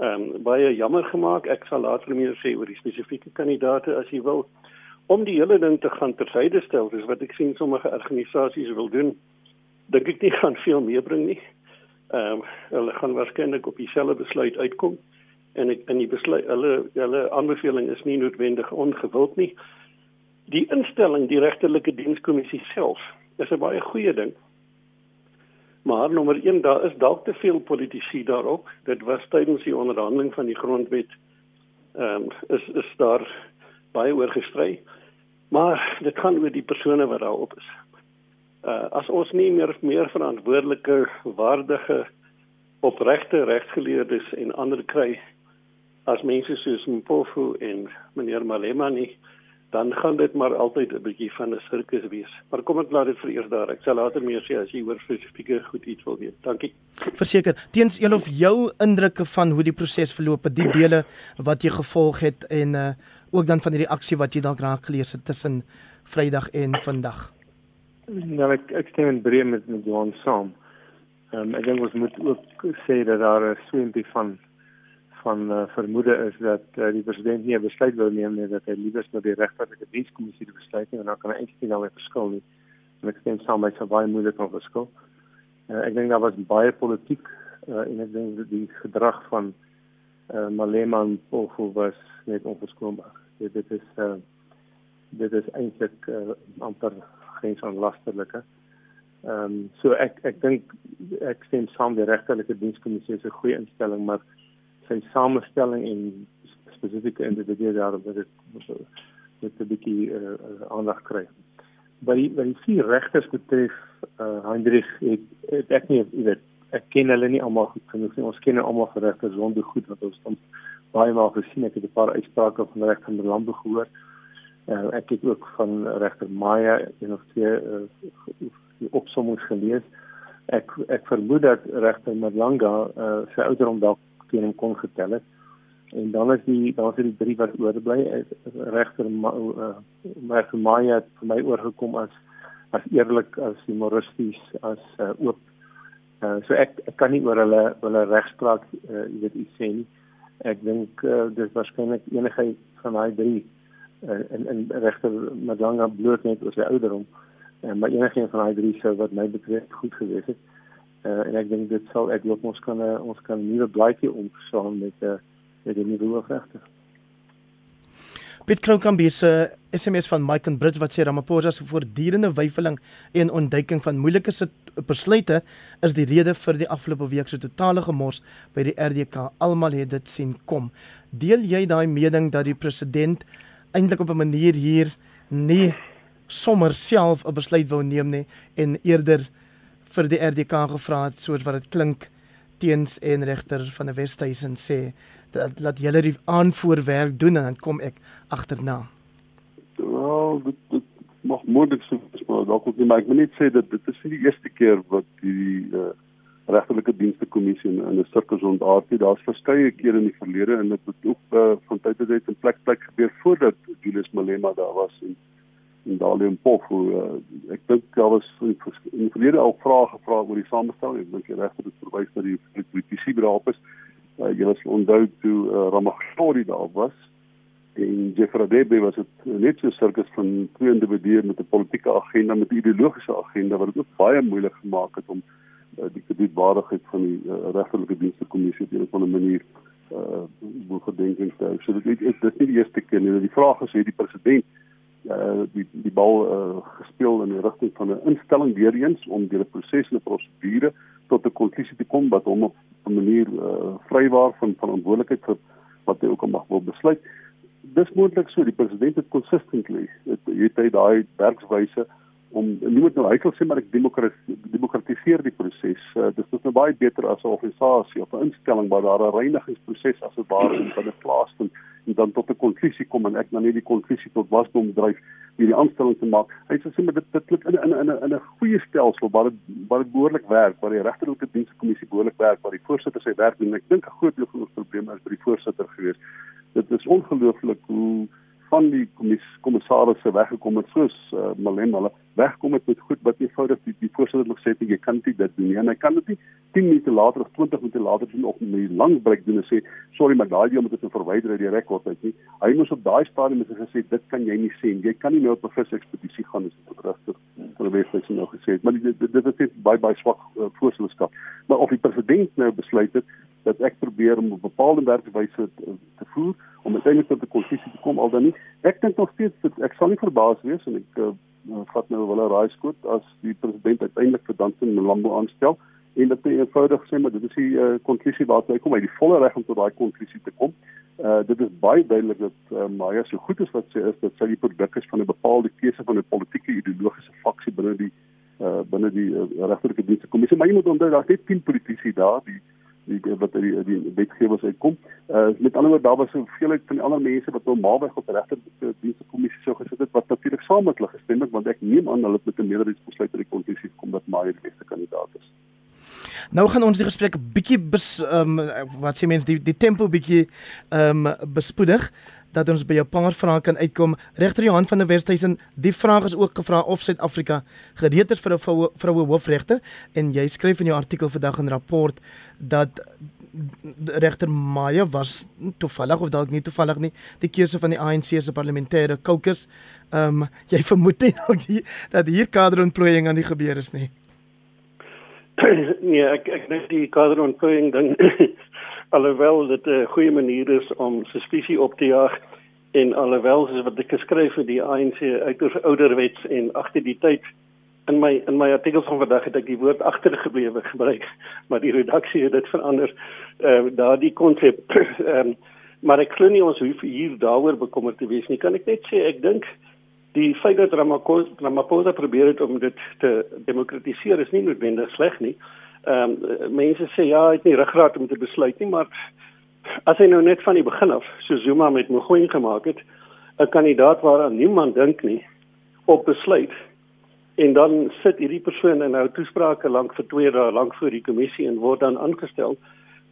ehm um, baie jammer gemaak. Ek sal later meer sê oor die spesifieke kandidaate as jy wil om die hele ding te gaan tersyde stel, dis wat ek sien sommige organisasies wil doen. Dink ek nie gaan veel meebring nie. Ehm um, hulle gaan waarskynlik op dieselfde besluit uitkom en ek in die besluit hulle hulle aanbeveling is nie noodwendig ongewild nie. Die instelling die regterlike dienskommissie self is 'n baie goeie ding. Maar nommer 1 daar is dalk te veel politici daarop. Dit was tydens die onderhandeling van die grondwet ehm um, is is daar baie oor gestry. Maar dit gaan oor die persone wat daarop is uh, as ons nie meer meer verantwoordelike waardige opregte regsgeleerdes en ander kry as mense soos Mpofu en meneer Malema nie dan gaan dit maar altyd 'n bietjie van 'n sirkus wees. Maar kom ek laat dit vir eers daar. Ek sal later meer sê as jy oor spesifieke goed iets wil weet. Dankie. Verseker, teens een of jou indrukke van hoe die proses verloop, die dele wat jy gevolg het en uh ook dan van die reaksie wat jy dalk raak gelees het tussen Vrydag en vandag. Nou ek ek stem in breë met met Johan saam. Ehm um, ek dink ons moet ook sê dat daar 'n swempie van van uh, vermoede is dat uh, die president nie 'n besluit wil neem nie dat hy liewer met die regterlike dienskommissie die besluit neem en dan kan hy eintlik nie daarmee verskil nie. En ek stem saam met baie moeilik om verskil. Uh, ek dink daar was baie politiek uh, en ek dink die gedrag van uh, Malema en Pofu was net onverskoonbaar. Dit, dit is uh, dit is eintlik uh, amper grens aan lasterlike. Ehm um, so ek ek dink ek stem saam die regterlike dienskommissie is 'n goeie instelling, maar sy samestelling en spesifieke individue daar wat dit met 'n bietjie uh, aandag kry. By die, by die vier regters betref uh Hendrik ek ek, ek nie weet ek ken hulle nie almal goed genoeg nie. Ons ken almal regters wonder goed wat ons dan baie maal gesien. Ek het 'n paar uitsprake van regter van Lambe gehoor. Uh, ek het ook van regter Maya en of twee uh, opsommings gelees. Ek ek vermoed dat regter Malanga uh, sy ouderdom dalk teen hom kon getel het. En dan is die dan is die drie wat oorbly regter uh, regter Maya het vir my oorgekom as as eerlik as humoristies as uh, oop. Uh, so ek ek kan nie oor hulle hulle regspraak uh, jy weet iets sê nie. Ek dink uh, dis waarskynlik enige van daai drie en en, en regter Madanga bloot net oor sy ouderdom. En maar enige een van daai drie sou wat my betref goed gewees het. Uh, en ek dink dit sal ek loop ons kan uh, ons kan 'n nuwe blaadjie omslaan met 'n uh, met 'n nuwe regter. Piet Kroukambi se SMS van Mike en Brit wat sê Ramaphosa se voortdurende weifeling en ontduiking van moeilike besluite is die rede vir die afgelope week se totale gemors by die RDK. Almal het dit sien kom. Deel jy daai mening dat die president eintlik op 'n manier hier nie sommer self 'n besluit wou neem nie en eerder vir die RDK gevra het soos wat dit klink teens en regter van die Westhuizen sê dat laat julle die aanvoerwerk doen en dan kom ek agterna. Wel, dit, dit mag moontlik so wees maar dalk ook nie maar ek moet net sê dat dit is die eerste keer wat die uh, regterlike dienste kommissie in 'n sirkus ontaard het. Daar's verskeie kere in die verlede en dit het ook uh, van tyd tot tyd in plek plek gebeur voordat Julius Malema daar was en en Dalium Pof. Uh, ek dink daar was in, in die verlede al vrae gevra oor die samestelling. Ek dink die regter het verwys na die politisie bedraap is. Uh, jy was onthou toe uh, Ramaphosa daar was en Jeffrey Debe was dit net so sirkus van twee individue met 'n politieke agenda met 'n ideologiese agenda wat dit ook baie moeilik gemaak het om uh, die kredietwaardigheid van die uh, regterlike dienste kommissie op 'n manier uh wil gedenkings hou. So dit is dit is nie die eerste keer nie. Die vraag is hoe die president uh die die bal uh gespeel in die rigting van 'n instelling weer eens om deur 'n proses en 'n prosedure tot 'n konklusie te kom wat hom op 'n manier uh vrywaar van verantwoordelikheid vir wat hy ook al mag wil besluit. Dis moontlik so die president het consistently het, het hy daai werkswyse om niemand nou hy sal sê maar ek demokratiseer die proses. Uh, dis dis nou baie beter as 'n organisasie of 'n instelling waar daar 'n reinigingsproses as 'n ware in binne plaas vind en dan tot 'n konklusie kom en ek dan net die konklusie tot wasdom dryf wie die aanstelling te maak. Hy sê maar dit dit klink in in in 'n in 'n goeie stelsel waar dit waar dit behoorlik werk, waar die regterlike dienskommissie behoorlik werk, waar die voorsitter sy werk doen. Ek dink 'n groot deel van ons probleme is by die voorsitter gewees. Dit is ongelooflik hoe van die kommissarisse weggekom het soos uh, Malem hulle wegkom het met goed wat eenvoudig die, die voorsitter nog sê jy kan nie dit doen nie. En hy kan dit nie 10 minute later of 20 minute later doen of met 'n lang breek doen en sê sorry maar daai deel moet ek nou verwyder uit die rekord uit nie. Hy moes op daai stadium het gesê dit kan jy nie sê jy kan nie nou op 'n vis ekspedisie gaan as dit regtig vir die Westelike nou gesê het. Maar dit dit, dit is baie baie swak uh, voorsitterskap. Maar of die president nou besluit het dat ek probeer om 'n bepaalde werkwyse te, te voer om uiteindelik tot 'n konklusie te kom al dan nie. Ek dink nog steeds dat ek sal nie verbaas wees en ek uh, vat nou wel 'n raaiskoot as die president uiteindelik vir Danson Mlambo aanstel en dat hy eenvoudig sê maar dit is die uh, konklusie waartoe hy kom. Hy het die volle reg om tot daai konklusie te kom. Uh dit is baie duidelik dat uh, Maya so goed is wat sy is dat sy die produk is van 'n bepaalde keuse van 'n politieke ideologiese faksie binne die uh binne die uh, regterlike dienste kommissie. Maar jy moet onthou daar's net 10 politici daar die die wat die, die wetgewers uitkom. Uh met ander woorde daar was soveel van ander mense wat normaalweg op regter dienste kommissie sou gesit het wat natuurlik saam met hulle gestem het want ek neem aan hulle het met 'n meerderheidsbesluit uit die konklusie gekom dat Maya die beste kandidaat is. Nou gaan ons die gesprek bietjie ehm um, wat sê mense die die tempo bietjie ehm um, bespoedig dat ons by jou paar vrae kan uitkom. Regter Johan van der Westhuizen, die vraag is ook gevra of Suid-Afrika gereed is vir 'n vroue, vroue hoofregter en jy skryf in jou artikel vandag in rapport dat regter Maya was toevallig of dalk nie toevallig nie die keuse van die ANC se parlementêre caucus. Ehm um, jy vermoed nie dat hier kaderontplooiing aan die gebeur is nie. Nee, ek ek dink die kaderontplooiing ding alhoewel dit 'n goeie manier is om suspisie op te jaag en alhoewel soos wat ek geskryf het die ANC uiters ouderwets en agter die tyd in my in my artikel van vandag het ek die woord agtergeblewe gebruik [LAUGHS] maar die redaksie het dit verander uh, daardie konsep um, [CLEARS THROAT] maar ek glo nie ons hoef hier daaroor bekommerd te wees nie. Kan ek net sê ek dink die feit dat Ramaphosa Ramaphosa probeer het om dit te demokratiseer is nie noodwendig sleg nie ehm um, mense sê ja, hy het nie ruggraat om te besluit nie, maar as hy nou net van die begin af so Zuma met Mogoeng gemaak het, 'n kandidaat waaraan niemand dink nie op besluit en dan sit hierdie persoon in nou toesprake lank vir 2 dae lank voor die kommissie en word dan aangestel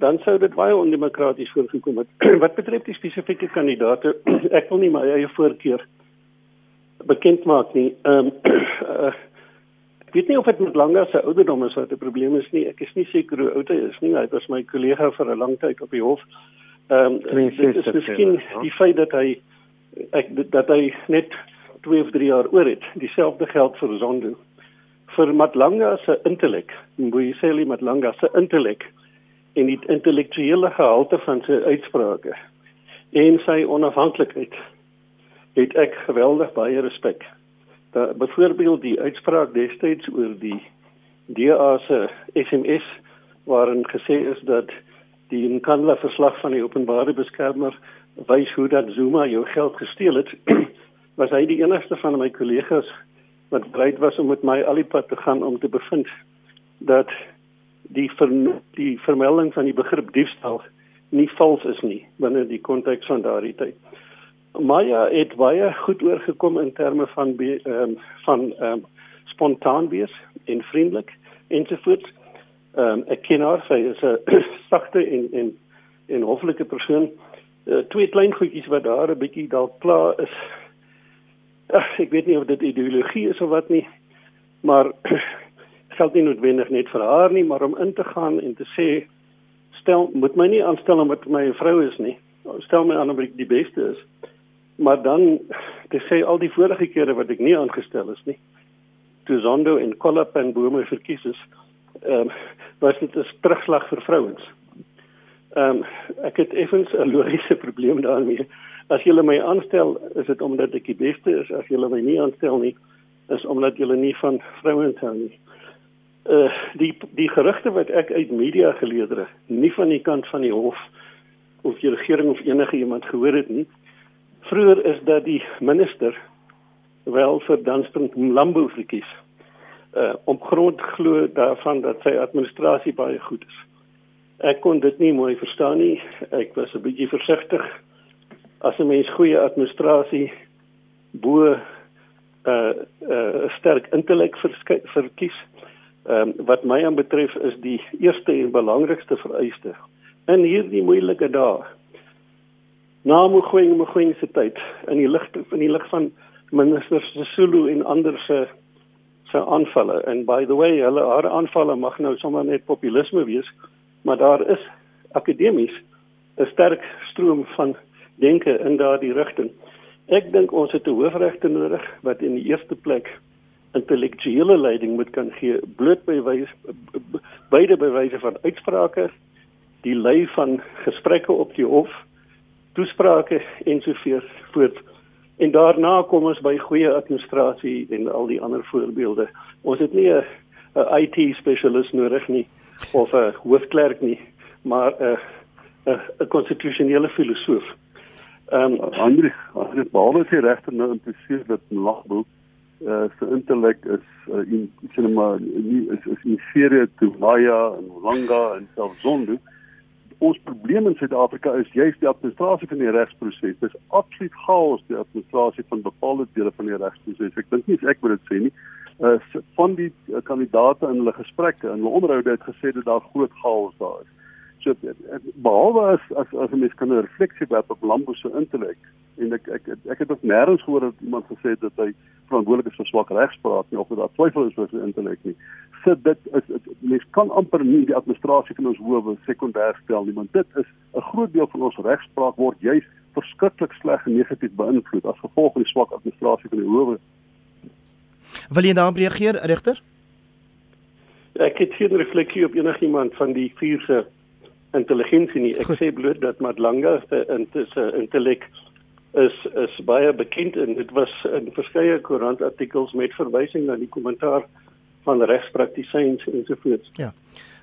dan sou dit baie ondemokraties voorgekom het. [CLEARS THROAT] Wat betref die spesifieke kandidaate [CLEARS THROAT] ek wil nie my eie voorkeur bekend maak nie. Ehm um, [CLEARS THROAT] Ek weet nie of dit met langer se ouderdom is wat 'n probleem is nie. Ek is nie seker hoe oud hy is nie. Hy was my kollega vir 'n lang tyd op die hof. Ehm um, dit is miskien ja. die feit dat hy ek dat hy net 2 of 3 jaar oor het. Dieselfde geld vir Zondo. Vir Matlanga se intellek, Mbuyiseli Matlanga se intellek en die intellektuele gehalte van sy uitsprake en sy onafhanklikheid het ek geweldig baie respek da byvoorbeeld die uitspraak destyds oor die DA se SMS waarin gesê is dat die Nkandla verslag van die openbare beskermer wys hoe dat Zuma jou geld gesteel het [CLEARS THROAT] was hy die enigste van my kollegas wat bereid was om met my alipad te gaan om te bevind dat die ver, die vermelding van die begrip diefstal nie vals is nie binne die konteks van daardie tyd. Maya het baie goed oorgekom in terme van ehm um, van ehm um, spontaan wees en vriendelik ensovoorts. Ehm um, ek ken haar, sy is 'n [CLEARS THROAT] sagte en en en hoffelike persoon. Uh, twee klein goedjies wat daar 'n bietjie dalk klaar is. Ach, ek weet nie of dit ideologie is of wat nie, maar [CLEARS THROAT] geld nie noodwendig net vir haar nie, maar om in te gaan en te sê stel moet my nie aanstel omdat my 'n vrou is nie. Stel my aan omdat ek die beste is maar dan te sê al die vorige kere wat ek nie aangestel is nie toe Zondo en Collap en Bome verkies is ehm um, was dit 'n terugslag vir vrouens. Ehm um, ek het effens 'n logiese [LAUGHS] probleem daarmee. As julle my aanstel, is dit omdat ek die beste is. As julle my nie aanstel nie, is omdat julle nie van vrouens hou nie. Uh die die gerugte wat ek uit media geleer het, nie van die kant van die hof of die regering of enige iemand gehoor het nie, vroeër is dat die minister wel vir Dunstan Mlambo verkies. Uh op grond glo daarvan dat sy administrasie baie goed is. Ek kon dit nie mooi verstaan nie. Ek was 'n bietjie versigtig. As 'n mens goeie administrasie bo 'n uh, uh, sterk intellek verkies, ehm um, wat my aanbetref is die eerste en belangrikste vereiste in hierdie moeilike dae. Na Mogoeng Mogoeng se tyd in die lig in die lig van minister Sesulu en ander se se aanvalle en by the way hulle haar aanvalle mag nou sommer net populisme wees maar daar is akademies 'n sterk stroom van denke in daardie rigting. Ek dink ons het 'n hoofregter nodig wat in die eerste plek intellektuele leiding moet kan gee bloot by wyse beide by wyse van uitsprake die lei van gesprekke op die hof toesprake ensovoorts voort en daarna kom ons by goeie administrasie en al die ander voorbeelde ons het nie 'n IT spesialist nodig nie of 'n hoofklerk nie, maar 'n 'n konstitusionele filosoof. Ehm um, Andri, as dit behalwe sy regter nou impliseer dat Lagbo uh eh, sy intellek is uh, in cinema nie is is inferieur te Maya en Langa en selfs Zondo. Ons probleem in Suid-Afrika is juist die administrasie van die regsproses. Dit is absoluut chaos die administrasie van bepaalde dele van die regsproses. Ek dink nie ek moet dit sê nie uh, van die uh, kandidate in hulle gesprekke en hulle onderhoude het gesê dat daar groot chaos daar is. So behalwe as as as 'n mens kan 'n refleksie werp op Lambo se intellek en ek ek ek het ook nêrens gehoor dat iemand gesê het dat hy verantwoordelik is vir swak regspraak nie of dat daar twyfel is oor sy intellek nie. So dit is mens kan amper nie die administrasie van ons howe sekondêr stel nie want dit is 'n groot deel van ons regspraak word juis verskriklik sleg en negatief beïnvloed as gevolg van die swak administrasie van die howe Wil jy daarop reageer, regter? Ek het geen refleksie op enigiemand van die vier se intelligensie nie. Ek Goed. sê bloot dat Madlanga se intellek is is baie bekend en dit was in verskeie koerantartikels met verwysing na die kommentaar van regspraktisyns ensovoorts. Ja.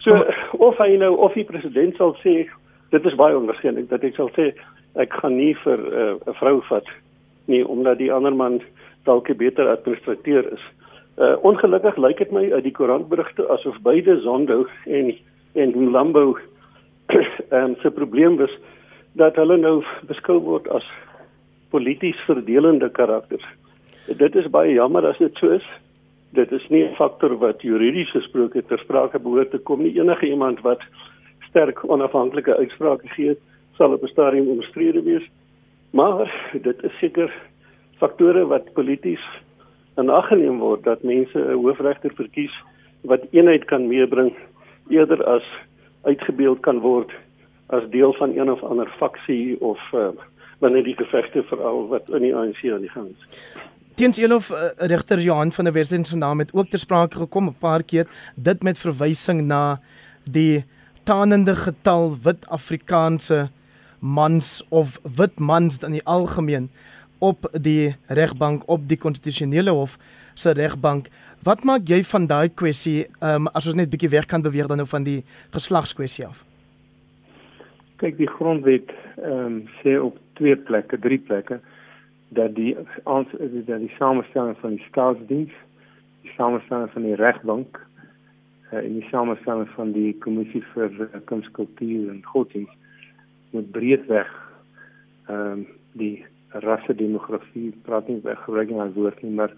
So Kom. of hy nou of die president sal sê dit is baie onwaarskynlik dat hy sal sê ek gaan nie vir eh, 'n uh, vrou vat nie omdat die ander man dalk beter administreer is. Uh ongelukkig lyk dit my uit die koerantberigte asof beide Zondo en en Lambo [CLEARS THROAT] ehm se probleem was dat hulle nou beskou word as polities verdelende karakters. Dit is baie jammer as dit so is. Dit is nie 'n faktor wat juridies gesproke ter sprake behoort te kom nie. Enige iemand wat sterk onafhanklike uitsprake gee, sal op 'n stadium omstrede wees. Maar dit is seker faktore wat polities in ag geneem word dat mense 'n hoofregter verkies wat eenheid kan meebring eerder as uitgebeeld kan word as deel van een of ander faksie of uh, wanneer die gevegte veral wat in die ANC aan die gang is. Teens Elof uh, regter Johan van der Western se naam het ook ter sprake gekom 'n paar keer dit met verwysing na die tanende getal wit Afrikaanse mans of wit mans in die algemeen op die regbank op die konstitusionele hof se regbank. Wat maak jy van daai kwessie um, as ons net bietjie weg kan beweeg dan nou van die geslagskwessie af? Kyk, die grondwet ehm um, sê op twee plekke, drie plekke dat die ons dat die samestelling van die staatsdiens, die samestelling van die regbank uh, en die samestelling van die kommissie vir uh, kunskultuur en godsdienst moet breedweg ehm um, die rasse demografie praat nie gebruik nie as woord nie maar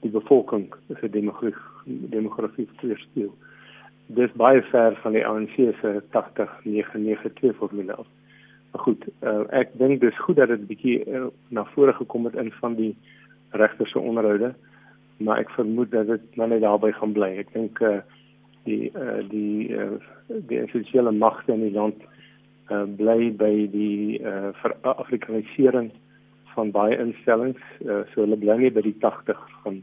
die bevolking 'n demografie demografie speel. Dis baie ver van die ANC se 80992 formule af. Maar goed, uh, ek dink dis goed dat dit bietjie uh, na vore gekom het in van die regter se onderhoude, maar ek vermoed dat dit nou net daarby gaan bly. Ek dink uh, die uh, die uh, die institusionele magte in die land uh, bly by die uh, vir Afrikanisering van baie instellings uh, so hulle bly nie by die 80 van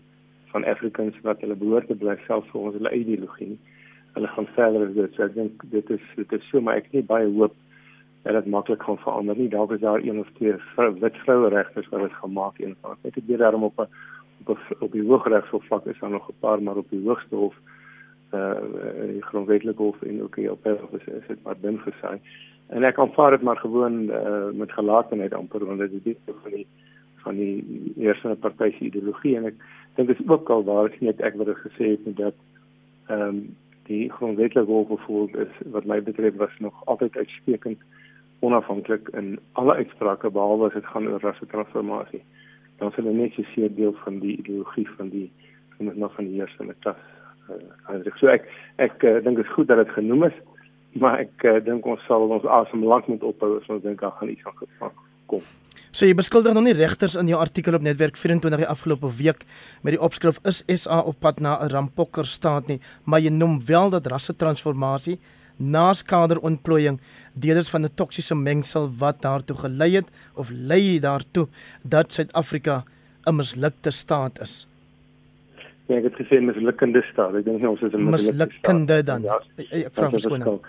van Africans wat hulle behoort te bly selfs vir ons hulle ideologie nie. Hulle gaan verder as dit. So ek dink dit is dit is so maar ek nie baie hoop dat dit maklik gaan verander nie. Daar is daar een of twee wit vroue regters wat dit gaan maak een van. Ek het weer daarom op 'n op, op die hooggeregshof vlak is daar nog 'n paar maar op die hoogste hof uh die grondwetlike hof en ook hier op hof is, is dit maar dun gesaai en ek aanvaar dit maar gewoon uh, met gelatenheid amper want dit is nie van die van die eerste party se ideologie en ek dink dit is ook al waar ek net ek het gesê het dat ehm um, die grondwetlike hof bevoel is wat my betref was nog altyd uitstekend onafhanklik in alle uitsprake behalwe as dit gaan oor rassetransformasie. Dan sal hulle net seker deel van die ideologie van die van die nog van die eerste klas. Uh, so ek ek uh, dink dit is goed dat dit genoem is, maar ek uh, dink ons sal ons asem lank moet ophou as ons dink daar gaan iets aan gevang kom. So jy beskuldig nog nie regters in jou artikel op netwerk 24 die afgelope week met die opskrif is SA op pad na 'n rampokker staat nie, maar jy noem wel dat rassetransformasie na skaderontplooiing deelers van 'n toksiese mengsel wat daartoe gelei het of lei daartoe dat Suid-Afrika 'n mislukte staat is. Ja, ek het gesê mislukkende staat. Ek dink nie ons is 'n mislukkende dan. Ja, ek vra verskoning.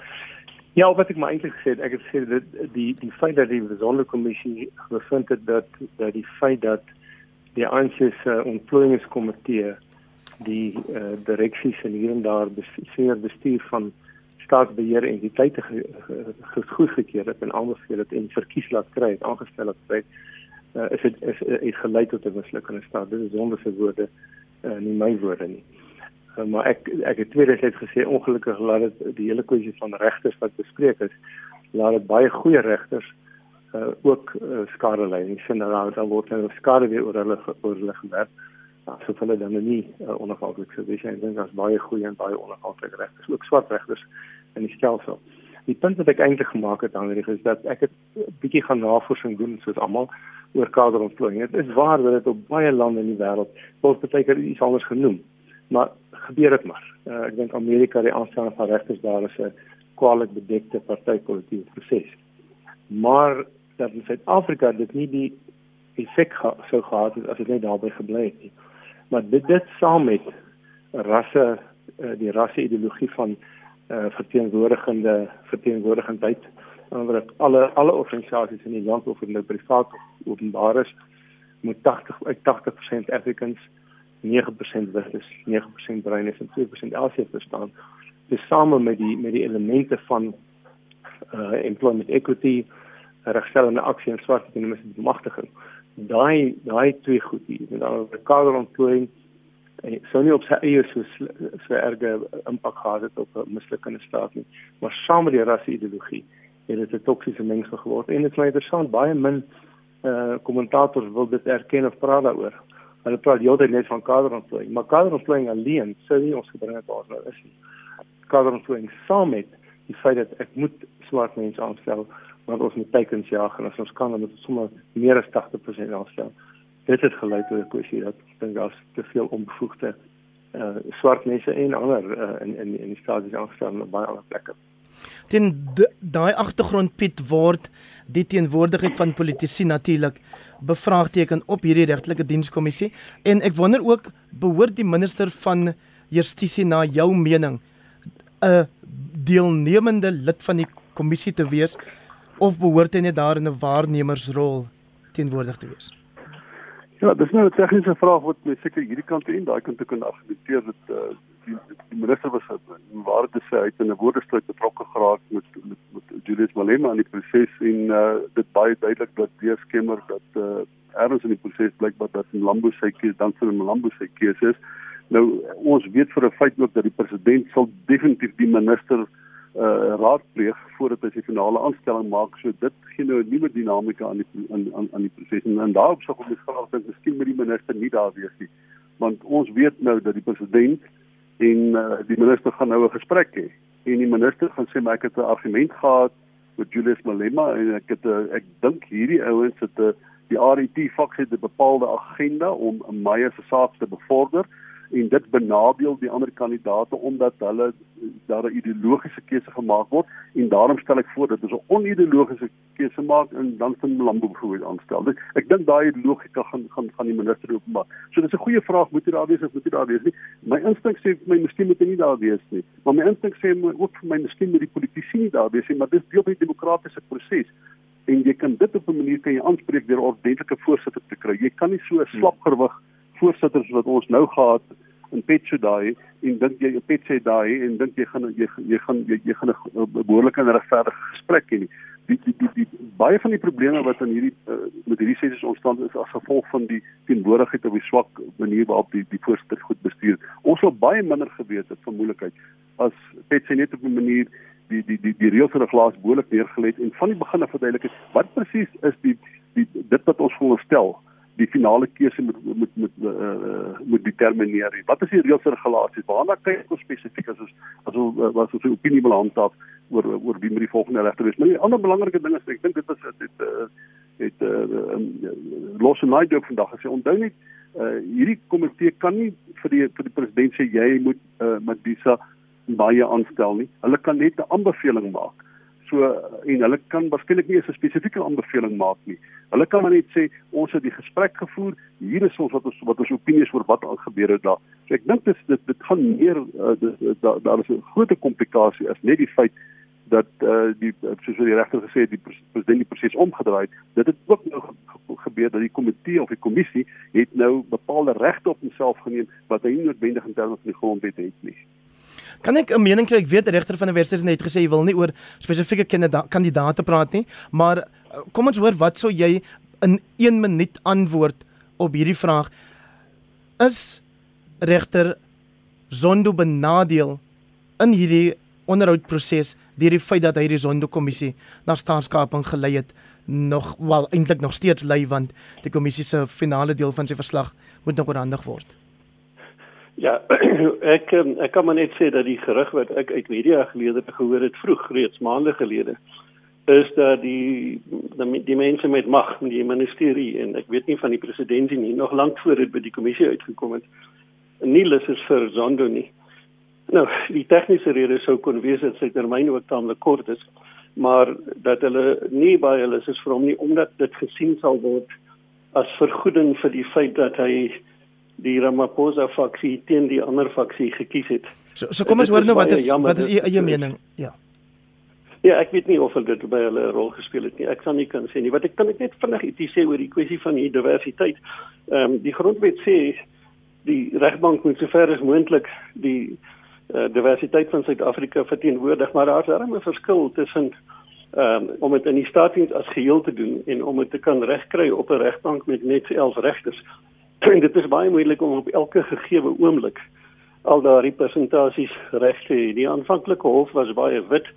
Ja, wat ek maar eintlik gesê het, ek het gesê dat die die feit dat die besondere kommissie bevind het dat dat die feit dat die ANC se uh, ontplooiingskomitee die uh, direksies en hier en daar bestuur bestuur van staatsbeheer entiteite goedgekeur het en aanbeveel het en verkies laat kry het aangestel het by uh, is dit is, is, is gelei tot 'n mislukkende staat. Dit is wonderlike woorde, uh, nie my woorde nie. Uh, maar ek ek het tweedens net gesê ongelukkig laat dit die hele kwessie van regters wat bespreek is, laat dit baie goeie regters uh, ook uh, skade lei. Ek sien dat daar word nou skade weer oor hulle oor hulle gewerk. Asof hulle dan nie uh, onafhanklik sou wees. Ek dink daar's baie goeie en baie onafhanklike regters, ook swart regters in die stelsel. Die punt wat ek eintlik gemaak het hierdie is dat ek het 'n bietjie gaan navorsing doen soos almal oor kaderontplooiing. Dit is waar dat dit op baie lande in die wêreld word baie keer iets anders genoem maar gebeur dit maar. Uh, ek dink Amerika die aanstelling van regters daar is 'n kwaliteit bedekte partytjie proses. Maar dat in Suid-Afrika dit nie die effek ge sou gehad het as dit net daarby gebly het nie. Maar dit dit saam met rasse uh, die rasse ideologie van uh, verteenwoordigende verteenwoordigendheid wat alle alle organisasies in die land of in die privaat of openbaar is moet 80 uit 80% Africans 9% wit is, 9% bruin is en 2% Asië verstaan. Dis same met die met die elemente van uh employment equity, regstellende aksie en swart ekonomiese bemagtiging. Daai daai twee goed hier, met dan die kaderontplooiing en sou nie op sy eie so so erge impak gehad het op 'n mislukkende staat nie, maar saam met die rasse ideologie het dit 'n toksiese mengsel geword en dit is my interessant baie min uh kommentators wil dit erken of praat daaroor. Hulle praat heeltyd net van kaderontplooiing, maar kaderontplooiing alleen sou nie ons gebring het waar nou is nie. Kaderontplooiing saam met die feit dat ek moet swart mense aanstel want ons moet teikens jaag en as ons kan dan moet ons sommer meer as 80% aanstel. Dit het gelei tot 'n kwessie dat ek dink daar's te veel onbevoegde uh swart mense en ander uh, in in in die stad is aangestel op baie ander plekke. Teen daai agtergrond Piet word die teenwoordigheid van politici natuurlik bevraagteken op hierdie regtelike dienskommissie en ek wonder ook behoort die minister van justisie na jou mening 'n deelnemende lid van die kommissie te wees of behoort hy net daar in 'n waarnemersrol teenwoordig te wees? Ja, dis nou 'n tegniese vraag wat my seker hierdie kant en daai kant te kan argumenteer dat uh, die, die minister was waar dit sê uit in 'n woordestryd betrokke geraak met met, met Julius Malema in die proses en uh, dit baie duidelik dat weer skemmer dat uh, erns in die proses blykbaar dat Mlambo sy keuse dan vir Mlambo sy keuse is. Nou ons weet vir 'n feit ook dat die president sal definitief die minister uh raadpleeg voordat hy sy finale aanstelling maak. So dit gee nou 'n nuwe dinamika aan die aan aan, aan die proses en, en daarop sou ek graag dink miskien met die minister nie daar wees nie. Want ons weet nou dat die president en uh, die minister gaan nou 'n gesprek hê. En die minister gaan sê maar ek het 'n argument gehad met Julius Malema en ek het uh, ek dink hierdie ouens het 'n uh, die RET faks het 'n bepaalde agenda om my se saak te bevorder en dit benadeel die ander kandidaate omdat hulle daar 'n ideologiese keuse gemaak word en daarom stel ek voor dat ons 'n onideologiese keuse maak en dan van Lambo byvoorbeeld aanstel. Dus ek dink daai logika gaan gaan gaan die minister openbaar. So dis 'n goeie vraag, moet jy daar wees of moet jy daar wees nie? My instink sê my miskien moet hy nie daar wees nie. Maar my instink sê my ook vir my miskien moet die politici nie daar wees nie, maar dis deel van die demokratiese proses en jy kan dit op 'n manier kan jy aanspreek deur ordentlike voorsitter te kry. Jy kan nie so 'n slapgewig hmm voorsitters wat ons nou gehad in Petso daai en dink jy Petso daai en dink jy gaan jy, jy gaan jy, jy gaan 'n behoorlike en regverdige gesprek hê die die die, die baie van die probleme wat in hierdie uh, met hierdie sessies ontstaan is as gevolg van die teenwoordigheid op die swak manier waarop die die voorsitter goed bestuur. Ons sou baie minder geweet het van moontlikheid as Pet sê net op 'n manier die die die die reëls en regulaas behoorlik neergelê en van die begin af verduidelik het wat presies is die die dit wat ons voorstel die finale keuse moet moet moet uh, moet determineer. Wat is die reëls en regulasies? Waarna kyk ons spesifiek as ons as ons uh, was ons opinie wil handhaaf oor oor wie moet die volgende regter wees? Maar die ander belangrike ding is ek dink dit was dit het uh, uh, los en night ook vandag gesê onthou net uh, hierdie komitee kan nie vir die vir die president sê jy moet uh, Madisa baie aanstel nie. Hulle kan net 'n aanbeveling maak. So en hulle kan waarskynlik nie 'n spesifieke aanbeveling maak nie. Hulle kan maar net sê ons het die gesprek gevoer. Hier is ons wat ons wat ons opinies oor wat al gebeur het daar. So ek dink dit dit dit gaan meer uh, daar daar is 'n groot komplikasie as net die feit dat uh, die soos die regter gesê het die president die proses omgedraai het. Dit het ook nou gebeur dat die komitee of die kommissie het nou bepaalde regte op homself geneem wat hy nie noodwendig in terme van die grondwet het nie. Kan ek 'n mening kry? Ek weet die regter van die Westes het gesê hy wil nie oor spesifieke kandidaate praat nie, maar eh, kom ons hoor wat sou jy in 1 minuut antwoord op hierdie vraag? Is regter Zondo benadeel in hierdie onderhoudproses deur die feit dat hy die Zondo kommissie na staatskaping gelei het nog wel eintlik nog steeds lei want die kommissie se finale deel van sy verslag moet nog oorhandig word. Ja, [CLEARS THROAT] ek ehm, ek kan maar net sê dat die gerug wat ek uit media gelede gehoor het vroeg reeds maande gelede is dat die die, die mense met mag in die ministerie en ek weet nie van die president nie nog lank voor dit by die kommissie uitgekom het. Nie lus is vir Zondo nie. Nou, die tegniese rede sou kon wees dat sy termyn ook taamlik kort is, maar dat hulle nie by hulle is vir hom nie omdat dit gesien sal word as vergoeding vir die feit dat hy die Ramaphosa faksie teen die ander faksie gekies het. So so kom ons hoor nou wat is jammer, wat is u eie mening? Ja. Ja, ek weet nie of dit by hulle 'n rol gespeel het nie. Ek sal nie kan sê nie. Wat ek kan ek net vinnig ietsie sê oor die kwessie van die diversiteit. Ehm um, die grondwet sê die regbank moet sover as moontlik die uh, diversiteit van Suid-Afrika verteenwoordig, maar daar is 'n verskil tussen ehm um, om dit in die staatsdiens as geheel te doen en om dit te kan regkry op 'n regbank met net 11 regters. En dit is baie moeilik om op elke gegeewe oomblik al daardie persentasies reg te hê. Die aanvanklike hof was baie wit.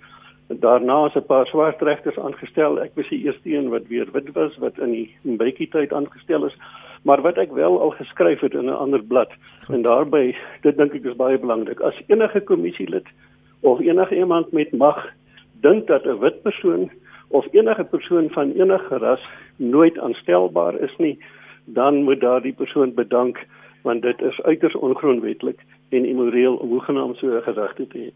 Daarna is 'n paar swart regters aangestel. Ek was die eerste een wat weer wit was wat in die Mbeki tyd aangestel is. Maar wat ek wel al geskryf het in 'n ander blad Goed. en daarbey dit dink ek is baie belangrik. As enige kommissielid of enige iemand met mag dink dat 'n wit persoon of enige persoon van enige ras nooit aanstelbaar is nie, dan moet daardie persoon bedank want dit is uiters ongrondwetlik en immoreel om hoegenaamd so 'n gedagte te hê.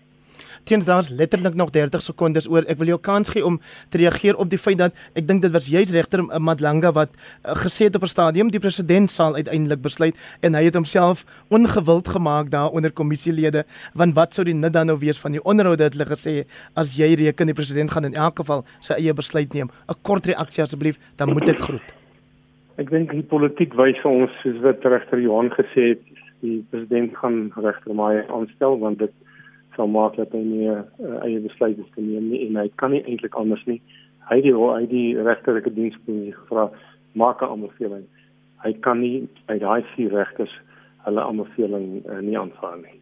Teens daar's letterlik nog 30 sekondes oor. Ek wil jou kans gee om te reageer op die feit dat ek dink dit was juis regter Madlanga wat uh, gesê het op 'n stadium die president sal uiteindelik besluit en hy het homself ongewild gemaak daar onder kommissielede want wat sou die nut dan nou wees van die onderhoude het hulle gesê as jy reken die president gaan in elk geval sy eie besluit neem. 'n Kort reaksie asseblief, dan moet ek groet. Ek dink die politiek wys ons soos wat regter Johan gesê het, die president gaan regter Maai aanstel want dit sal maak dat hy nie uh, eie besluite kan neem nie en hy kan nie eintlik anders nie. Hy die hy die regterlike dienskommissie gevra maak 'n aanbeveling. Hy kan nie by daai vier regters hulle aanbeveling uh, nie aanvaar nie.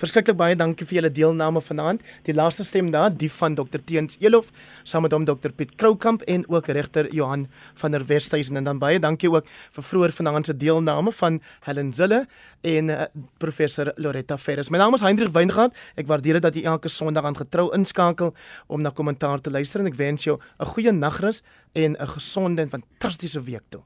Verskriklik baie dankie vir julle deelname vanaand. Die laaste stem daar, die van Dr Teens Elof, saam met hom Dr Piet Kroukamp en ook regter Johan van der Westhuizen en dan baie dankie ook vir vroeër vanaand se deelname van Helen Zille en uh, professor Loretta Ferris. My naam is Hendrik Weingart. Ek waardeer dit dat jy elke Sondag aan getrou inskakel om na kommentaar te luister en ek wens jou 'n goeie nagrus en 'n gesonde en fantastiese week toe.